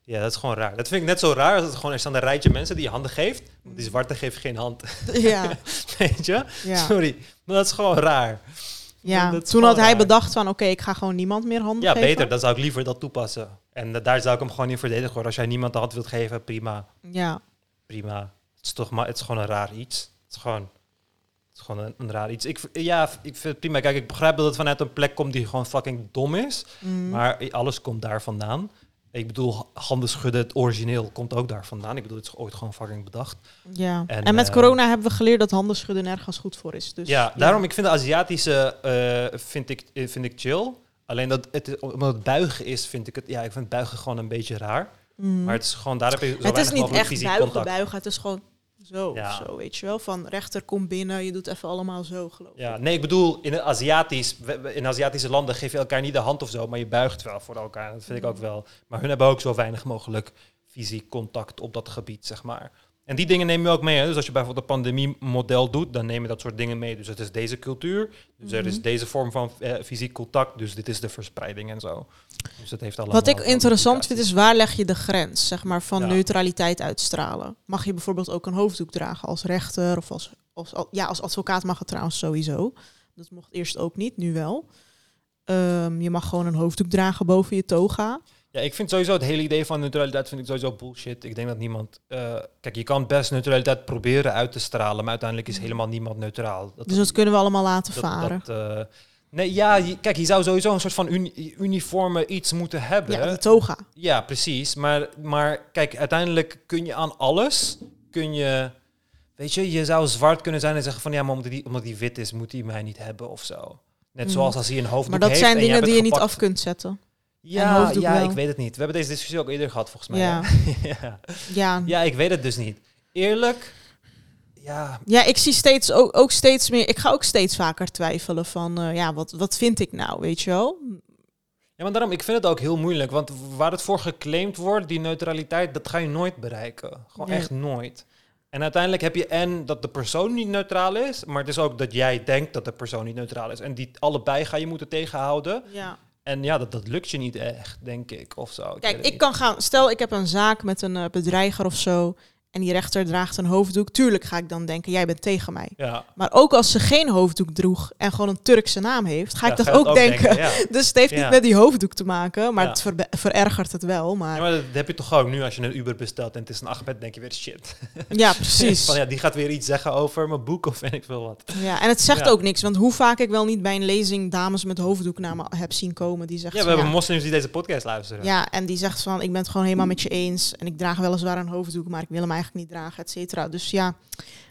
B: Ja, dat is gewoon raar. Dat vind ik net zo raar als het gewoon er staan een rijtje mensen die je handen geeft. Want die zwarte geeft geen hand.
A: ja,
B: Weet je?
A: ja,
B: Sorry, maar dat is gewoon raar.
A: Ja. toen had hij bedacht van, oké, ik ga gewoon niemand meer handen
B: Ja,
A: geven.
B: beter. Dan zou ik liever dat toepassen. En da- daar zou ik hem gewoon in verdedigen. hoor. Als jij niemand de hand wilt geven, prima.
A: Ja,
B: Prima. Het is toch maar, het is gewoon een raar iets. Het is gewoon, het is gewoon een, een raar iets. Ik, ja, ik vind het prima. Kijk, ik begrijp dat het vanuit een plek komt die gewoon fucking dom is.
A: mm,
B: Maar alles komt daar vandaan. Ik bedoel, handen schudden, het origineel komt ook daar vandaan. Ik bedoel, het is ooit gewoon fucking bedacht.
A: ja.
B: En,
A: En, met
B: eh,
A: corona hebben we geleerd dat handen schudden nergens goed voor is. Dus,
B: ja, daarom, ik vind de Aziatische, eh, vind, ik, eh, vind ik chill. Alleen dat het, omdat het buigen is, vind ik het, ja, ik vind buigen gewoon een beetje raar.
A: Mm.
B: Maar het is gewoon, daar heb je zo
A: het is niet echt buigen,
B: contact.
A: buigen. Het is gewoon zo,
B: Ja.
A: zo, weet je wel. Van rechter komt binnen, je doet even allemaal zo, geloof ik.
B: Ja, nee, ik bedoel, in, Aziatisch, in Aziatische landen geef je elkaar niet de hand of zo, maar je buigt wel voor elkaar. Dat vind ik ook wel. Maar hun hebben ook zo weinig mogelijk fysiek contact op dat gebied, zeg maar. En die dingen neem je ook mee. Hè? Dus als je bijvoorbeeld een pandemie-model doet, dan neem je dat soort dingen mee. Dus het is deze cultuur, dus er is
A: Mhm.
B: deze vorm van eh, fysiek contact, dus dit is de verspreiding en zo. Dus het heeft allemaal
A: Wat ik interessant vind is waar leg je de grens, zeg maar, van
B: Ja.
A: neutraliteit uitstralen. Mag je bijvoorbeeld ook een hoofddoek dragen als rechter of als, als, al- ja, als advocaat mag het trouwens sowieso. Dat mocht eerst ook niet, nu wel. Ehm, je mag gewoon een hoofddoek dragen boven je toga.
B: Ja, ik vind sowieso het hele idee van neutraliteit vind ik sowieso bullshit. Ik denk dat niemand... eh, kijk, je kan best neutraliteit proberen uit te stralen, maar uiteindelijk is helemaal niemand neutraal. Dat,
A: Dus dat kunnen we allemaal laten
B: dat-
A: varen.
B: dat, eh, nee, ja, je- kijk, je zou sowieso een soort van uni- uniforme iets moeten hebben.
A: ja, de toga.
B: Ja, precies. Maar, maar kijk, uiteindelijk kun je aan alles, kun je... Weet je, je zou zwart kunnen zijn en zeggen van... Ja, maar omdat die, omdat die wit is, moet hij mij niet hebben of zo. Net
A: Mm.
B: zoals als hij een hoofddoek
A: Maar dat
B: heeft
A: zijn dingen die je niet af kunt zetten.
B: Ja, ja
A: wel.
B: ik weet het niet. We hebben deze discussie ook eerder gehad, volgens mij.
A: Ja.
B: ja.
A: Ja,
B: ja, ik weet het dus niet. Eerlijk, ja,
A: Ja, ik zie steeds ook, ook steeds meer. Ik ga ook steeds vaker twijfelen van eh, ja, wat, wat vind ik nou, weet je wel?
B: Ja, maar daarom, ik vind het ook heel moeilijk. Want waar het voor geclaimd wordt, die neutraliteit, dat ga je nooit bereiken. Gewoon
A: Nee.
B: echt nooit. En uiteindelijk heb je en dat de persoon niet neutraal is, maar het is ook dat jij denkt dat de persoon niet neutraal is. En die allebei ga je moeten tegenhouden.
A: Ja.
B: En ja, dat, dat lukt je niet echt, denk ik, of zo.
A: Kijk, ik kan gaan. Stel, ik heb een zaak met een eh, bedreiger of zo. En die rechter draagt een hoofddoek. Tuurlijk ga ik dan denken, jij bent tegen mij.
B: Ja,
A: Maar ook als ze geen hoofddoek droeg en gewoon een Turkse naam heeft, ga
B: Ja,
A: ik dat ook denken.
B: ja.
A: Dus het heeft
B: Ja.
A: niet met die hoofddoek te maken, maar
B: Ja.
A: het verergert het wel. Maar
B: Ja,
A: ja,
B: maar dat heb je toch ook nu als je een Uber bestelt en het is een Ahmed, denk je weer shit.
A: precies.
B: Van ja, die gaat weer iets zeggen over mijn boek of weet ik veel wat.
A: Ja, en het zegt
B: Ja.
A: ook niks, want hoe vaak ik wel niet bij een lezing dames met hoofddoek naar me heb zien komen die zegt
B: Ja, we
A: van,
B: hebben moslims die deze podcast luisteren.
A: Ja, en die zegt van, ik ben het gewoon helemaal met je eens. En ik draag weliswaar een hoofddoek, maar ik wil hem eigenlijk niet dragen, et cetera. Dus ja,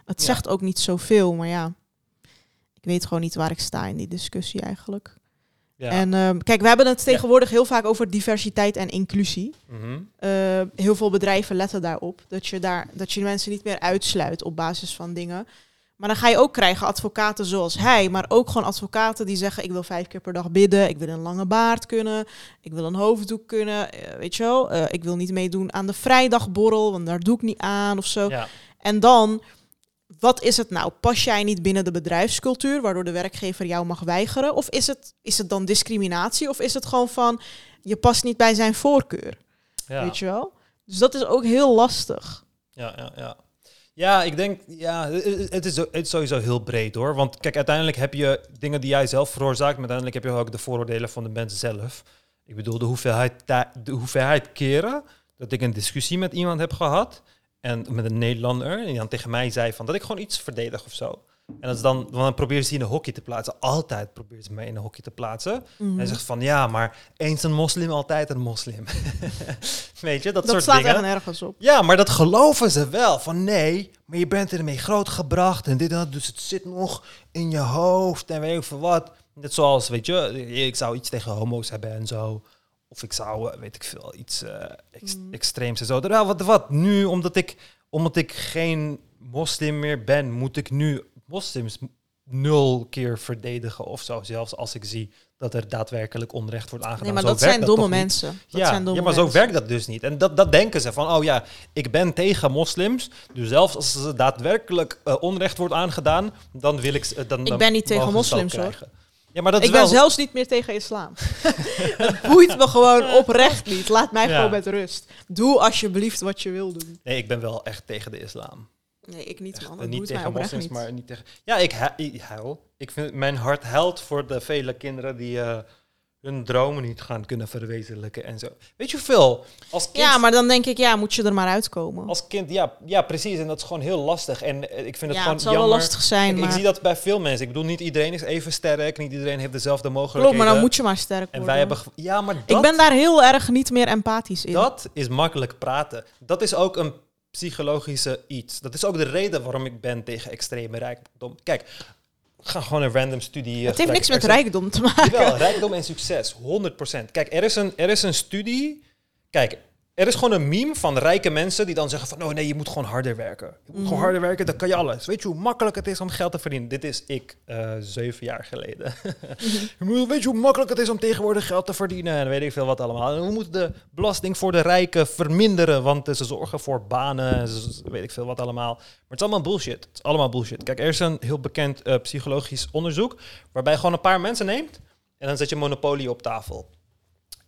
A: het
B: Ja.
A: zegt ook niet zoveel. Maar ja, ik weet gewoon niet waar ik sta in die discussie eigenlijk.
B: Ja.
A: En ehm, kijk, we hebben het tegenwoordig heel vaak over diversiteit en inclusie.
B: Mhm.
A: Eh, heel veel bedrijven letten daarop. Dat je, daar, dat je mensen niet meer uitsluit op basis van dingen. Maar dan ga je ook krijgen advocaten zoals hij, maar ook gewoon advocaten die zeggen: ik wil vijf keer per dag bidden, ik wil een lange baard kunnen, ik wil een hoofddoek kunnen, eh, weet je wel, eh, ik wil niet meedoen aan de vrijdagborrel, want daar doe ik niet aan of zo.
B: Ja.
A: En dan, wat is het nou? Pas jij niet binnen de bedrijfscultuur, waardoor de werkgever jou mag weigeren? Of is het, is het dan discriminatie? Of is het gewoon van, je past niet bij zijn voorkeur?
B: Ja.
A: Weet je wel? Dus dat is ook heel lastig.
B: Ja, ja, ja. Ja, ik denk, ja, het is, het sowieso heel breed hoor. Want kijk, uiteindelijk heb je dingen die jij zelf veroorzaakt, maar uiteindelijk heb je ook de vooroordelen van de mensen zelf. Ik bedoel, de hoeveelheid, de hoeveelheid keren dat ik een discussie met iemand heb gehad, en met een Nederlander, die dan tegen mij zei van dat ik gewoon iets verdedig of zo. En dat is dan, dan probeert ze in een hokje te plaatsen. Altijd probeert ze mij in een hokje te plaatsen.
A: Mhm.
B: En zegt van ja, maar eens een moslim, altijd een moslim. Weet je, dat,
A: Dat
B: soort
A: slaat
B: dingen.
A: echt nergens op.
B: Ja, maar dat geloven ze wel. Van nee, maar je bent ermee grootgebracht en dit en dat. Dus het zit nog in je hoofd en weet ik veel wat. Net zoals, weet je, ik zou iets tegen homo's hebben en zo. Of ik zou, eh, weet ik veel, iets ex-
A: Mm.
B: extreems en zo. Nou, wat, wat? Nu, omdat ik, omdat ik geen moslim meer ben, moet ik nu moslims nul keer verdedigen of zo. Zelfs als ik zie dat er daadwerkelijk onrecht wordt aangedaan.
A: Nee, maar
B: Zo
A: dat
B: werkt
A: zijn domme
B: toch niet?
A: mensen. Dat
B: ja,
A: zijn domme
B: ja, maar zo
A: mensen.
B: werkt dat dus niet. En dat, dat denken ze van, oh ja, ik ben tegen moslims. Dus zelfs als er daadwerkelijk eh, onrecht wordt aangedaan, dan wil ik... ze- eh, dan,
A: Ik ben niet tegen moslims, hoor.
B: Ja, maar dat is
A: ik ben
B: wel...
A: zelfs niet meer tegen islam. het boeit me gewoon oprecht niet. Laat mij
B: Ja.
A: gewoon met rust. Doe alsjeblieft wat je wil doen.
B: Nee, ik ben wel echt tegen de islam.
A: Nee, ik niet, man. Dat
B: niet tegen
A: oprecht
B: moslims,
A: niet.
B: maar niet tegen... Ja, ik, ik huil. Ik vind mijn hart huilt voor de vele kinderen die eh, hun dromen niet gaan kunnen verwezenlijken en zo. Weet je hoeveel? Als kind
A: Ja, maar dan denk ik, ja, moet je er maar uitkomen.
B: Als kind, ja, ja, precies. En dat is gewoon heel lastig. En eh, ik vind het
A: ja,
B: gewoon
A: het zal
B: jammer.
A: wel lastig zijn, maar...
B: Ik zie dat bij veel mensen. Ik bedoel, niet iedereen is even sterk. Niet iedereen heeft dezelfde
A: Klopt,
B: mogelijkheden.
A: maar dan moet je maar sterk worden.
B: En wij hebben... Ja, maar dat,
A: Ik ben daar heel erg niet meer empathisch in.
B: dat is makkelijk praten. Dat is ook een psychologische iets. Dat is ook de reden waarom ik ben tegen extreme rijkdom. Kijk, ga gewoon een random studie... eh,
A: het heeft niks met rijkdom te maken.
B: Rijkdom en succes, 100%. Kijk, er is, een, er is een studie. Kijk, er is gewoon een meme van rijke mensen die dan zeggen van... oh nee, je moet gewoon harder werken. Je moet gewoon
A: Mhm.
B: harder werken, dan kan je alles. Weet je hoe makkelijk het is om geld te verdienen? Dit is ik, eh, zeven jaar geleden. Moet- weet je hoe makkelijk het is om tegenwoordig geld te verdienen? En weet ik veel wat allemaal. En we moeten de belasting voor de rijken verminderen... want ze zorgen voor banen, ze- weet ik veel wat allemaal. Maar het is allemaal bullshit. Het is allemaal bullshit. Kijk, er is een heel bekend eh, psychologisch onderzoek... waarbij je gewoon een paar mensen neemt... en dan zet je Monopoly op tafel.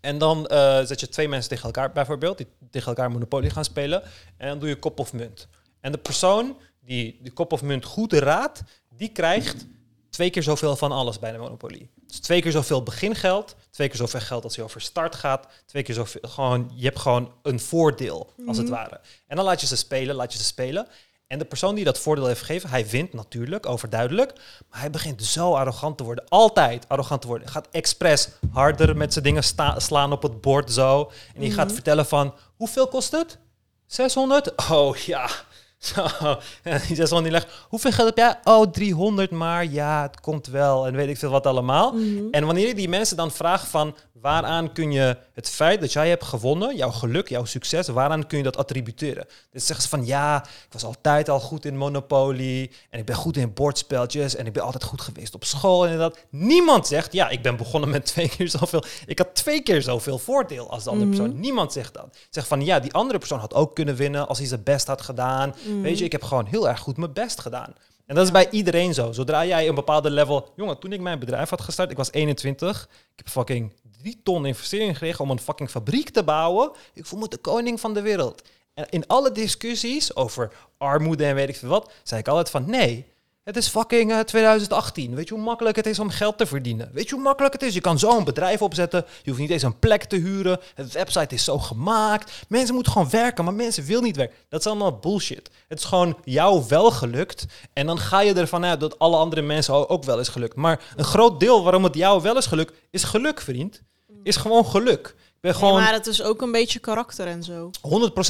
B: En dan eh, zet je twee mensen tegen elkaar bijvoorbeeld, die tegen elkaar Monopoly gaan spelen. En dan doe je kop of munt. En de persoon die de kop of munt goed raadt, die krijgt twee keer zoveel van alles bij de Monopoly. Dus twee keer zoveel begingeld, twee keer zoveel geld als je over start gaat, twee keer zoveel, gewoon, je hebt gewoon een voordeel, als het
A: Mhm.
B: ware. En dan laat je ze spelen, laat je ze spelen. En de persoon die dat voordeel heeft gegeven, hij wint natuurlijk, overduidelijk. Maar hij begint zo arrogant te worden. Altijd arrogant te worden. Hij gaat expres harder met zijn dingen slaan op het bord zo. En die gaat
A: Mhm.
B: vertellen van, hoeveel kost het? 600? Oh ja. Zo. En die 600 die legt, hoeveel geld heb jij? Oh, 300, maar ja, het komt wel. En weet ik veel wat allemaal.
A: Mhm.
B: En wanneer je die mensen dan vraagt van waaraan kun je het feit dat jij hebt gewonnen, jouw geluk, jouw succes, waaraan kun je dat attributeren? Dus zeggen ze van ja, ik was altijd al goed in Monopoly en ik ben goed in bordspeltjes en ik ben altijd goed geweest op school en dat. Niemand zegt ja, ik ben begonnen met twee keer zoveel. Ik had twee keer zoveel voordeel als de andere
A: Mhm.
B: persoon. Niemand zegt dat. Zegt van ja, die andere persoon had ook kunnen winnen als hij zijn best had gedaan.
A: Mhm.
B: Weet je, ik heb gewoon heel erg goed mijn best gedaan. En dat is bij iedereen zo. Zodra jij een bepaalde level... Jongen, toen ik mijn bedrijf had gestart, ik was 21. Ik heb fucking drie ton investering gekregen om een fucking fabriek te bouwen. Ik voel me de koning van de wereld. En in alle discussies over armoede en weet ik veel wat, zei ik altijd van nee. Het is fucking eh, 2018. Weet je hoe makkelijk het is om geld te verdienen? Weet je hoe makkelijk het is? Je kan zo een bedrijf opzetten. Je hoeft niet eens een plek te huren. Het website is zo gemaakt. Mensen moeten gewoon werken, maar mensen willen niet werken. Dat is allemaal bullshit. Het is gewoon jou wel gelukt. En dan ga je ervan uit dat alle andere mensen ook wel is gelukt. Maar een groot deel waarom het jou wel is gelukt, is geluk, vriend. Is gewoon geluk. Ik ben
A: Nee,
B: gewoon
A: maar het is ook een beetje karakter en zo.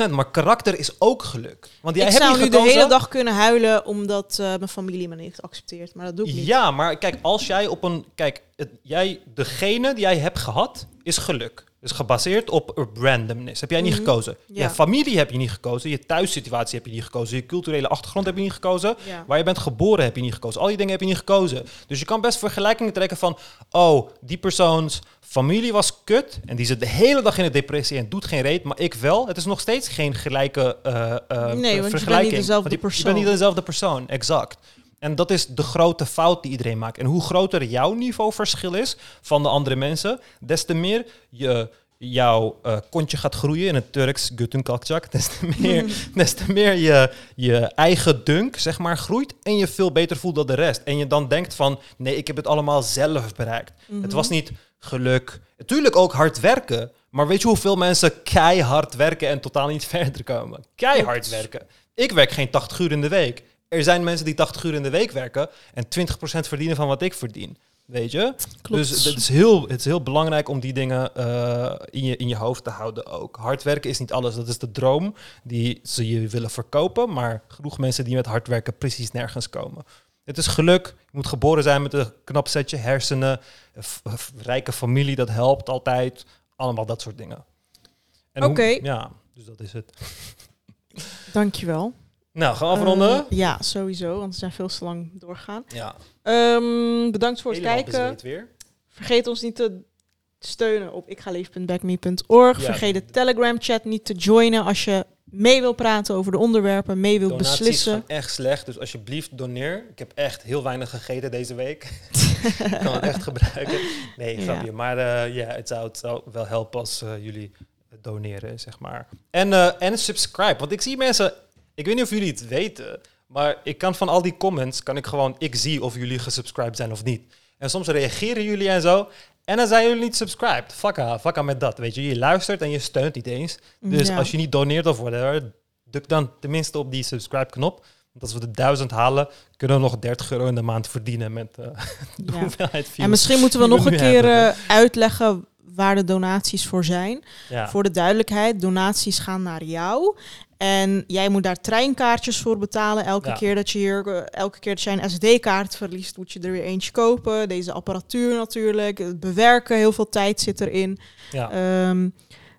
B: 100%, maar karakter is ook geluk. Want jij
A: ik
B: hebt
A: zou
B: niet
A: nu de hele dag kunnen huilen omdat eh, mijn familie me niet accepteert. Maar dat doe ik niet.
B: Ja, maar kijk, als jij op een. Kijk, het, jij, degene die jij hebt gehad, is geluk. Dus gebaseerd op, randomness. Heb jij niet
A: Mhm.
B: gekozen.
A: Ja.
B: Je familie heb je niet gekozen. Je thuissituatie heb je niet gekozen. Je culturele achtergrond heb je niet gekozen.
A: Ja.
B: Waar je bent geboren heb je niet gekozen. Al die dingen heb je niet gekozen. Dus je kan best vergelijkingen trekken van... Oh, die persoons familie was kut. En die zit de hele dag in de depressie en doet geen reet. Maar ik wel. Het is nog steeds geen gelijke eh, eh,
A: Nee, want je
B: vergelijking.
A: bent niet dezelfde
B: Want je-
A: persoon.
B: bent niet dezelfde persoon, exact. En dat is de grote fout die iedereen maakt. En hoe groter jouw niveauverschil is van de andere mensen, des te meer je jouw eh, kontje gaat groeien in het Turks Guten Kalkçak, des te meer, des te meer je, je eigen dunk zeg maar groeit en je veel beter voelt dan de rest. En je dan denkt van, nee, ik heb het allemaal zelf bereikt. Het was niet geluk. Natuurlijk ook hard werken, maar weet je hoeveel mensen keihard werken en totaal niet verder komen? Keihard werken. Ik werk geen 80 uur in de week. Er zijn mensen die 80 uur in de week werken en 20% verdienen van wat ik verdien. Weet je?
A: Klopt.
B: Dus het is, heel, het is heel belangrijk om die dingen eh, in, je, in je hoofd te houden ook. Hard werken is niet alles. Dat is de droom die ze je willen verkopen. Maar genoeg mensen die met hard werken precies nergens komen. Het is geluk. Je moet geboren zijn met een knap setje hersenen. Rijke familie, dat helpt altijd. Allemaal dat soort dingen.
A: Oké.
B: Ja, dus dat is het.
A: Dankjewel.
B: Nou, gaan we afronden?
A: Eh, ja, sowieso, want we zijn veel te lang doorgaan.
B: ja.
A: Ehm, bedankt voor het kijken.
B: bezweet weer.
A: Vergeet ons niet te steunen op ikgaleven.backme.org.
B: Ja.
A: Vergeet de Telegram chat niet te joinen als je mee wil praten over de onderwerpen, mee wilt
B: Donaties
A: beslissen.
B: gaan echt slecht, dus alsjeblieft doneer. Ik heb echt heel weinig gegeten deze week. ik kan het echt gebruiken. Nee,
A: Ja.
B: grapje. Maar eh, ja, het, zou, het zou wel helpen als eh, jullie doneren, zeg maar. En, eh, en subscribe, want ik zie mensen... Ik weet niet of jullie het weten, maar ik kan van al die comments... kan ik gewoon... Ik zie of jullie gesubscribed zijn of niet. En soms reageren jullie en zo... En dan zijn jullie niet subscribed. Fuck aan, fuck aan met dat. Weet je, je luistert en je steunt niet eens. Dus
A: Ja.
B: als je niet doneert of whatever, druk dan tenminste op die subscribe-knop. Want als we de duizend halen, kunnen we nog 30 euro in de maand verdienen met eh, de
A: Ja.
B: hoeveelheid views.
A: En misschien moeten we nog een keer eh, uitleggen waar de donaties voor zijn.
B: ja.
A: Voor de duidelijkheid, donaties gaan naar jou. En jij moet daar treinkaartjes voor betalen. Elke
B: Ja.
A: keer dat je hier, eh, elke keer dat jij een SD-kaart verliest, moet je er weer eentje kopen. Deze apparatuur natuurlijk. Het bewerken, heel veel tijd zit erin.
B: ja.
A: Ehm,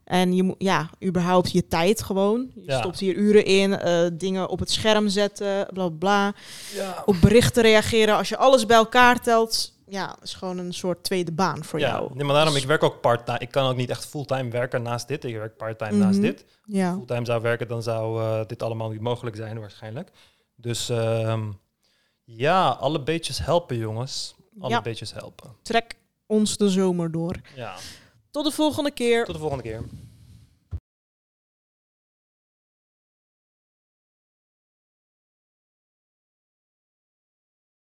A: en je moet, ja, überhaupt je tijd gewoon. Je
B: Ja.
A: stopt hier uren in, eh, dingen op het scherm zetten, bla bla, bla.
B: ja.
A: Op berichten reageren. Als je alles bij elkaar telt, ja, is gewoon een soort tweede baan voor
B: ja.
A: jou.
B: Nee, maar daarom, ik werk ook part-time. Ik kan ook niet echt fulltime werken naast dit. Ik werk part-time naast
A: Mhm.
B: dit.
A: Ja.
B: Fulltime zou werken, dan zou eh, dit allemaal niet mogelijk zijn waarschijnlijk. Dus ehm, ja, alle beetjes helpen jongens. Alle
A: Ja.
B: beetjes helpen.
A: Trek ons de zomer door.
B: Ja.
A: Tot de volgende keer.
B: Tot de volgende keer.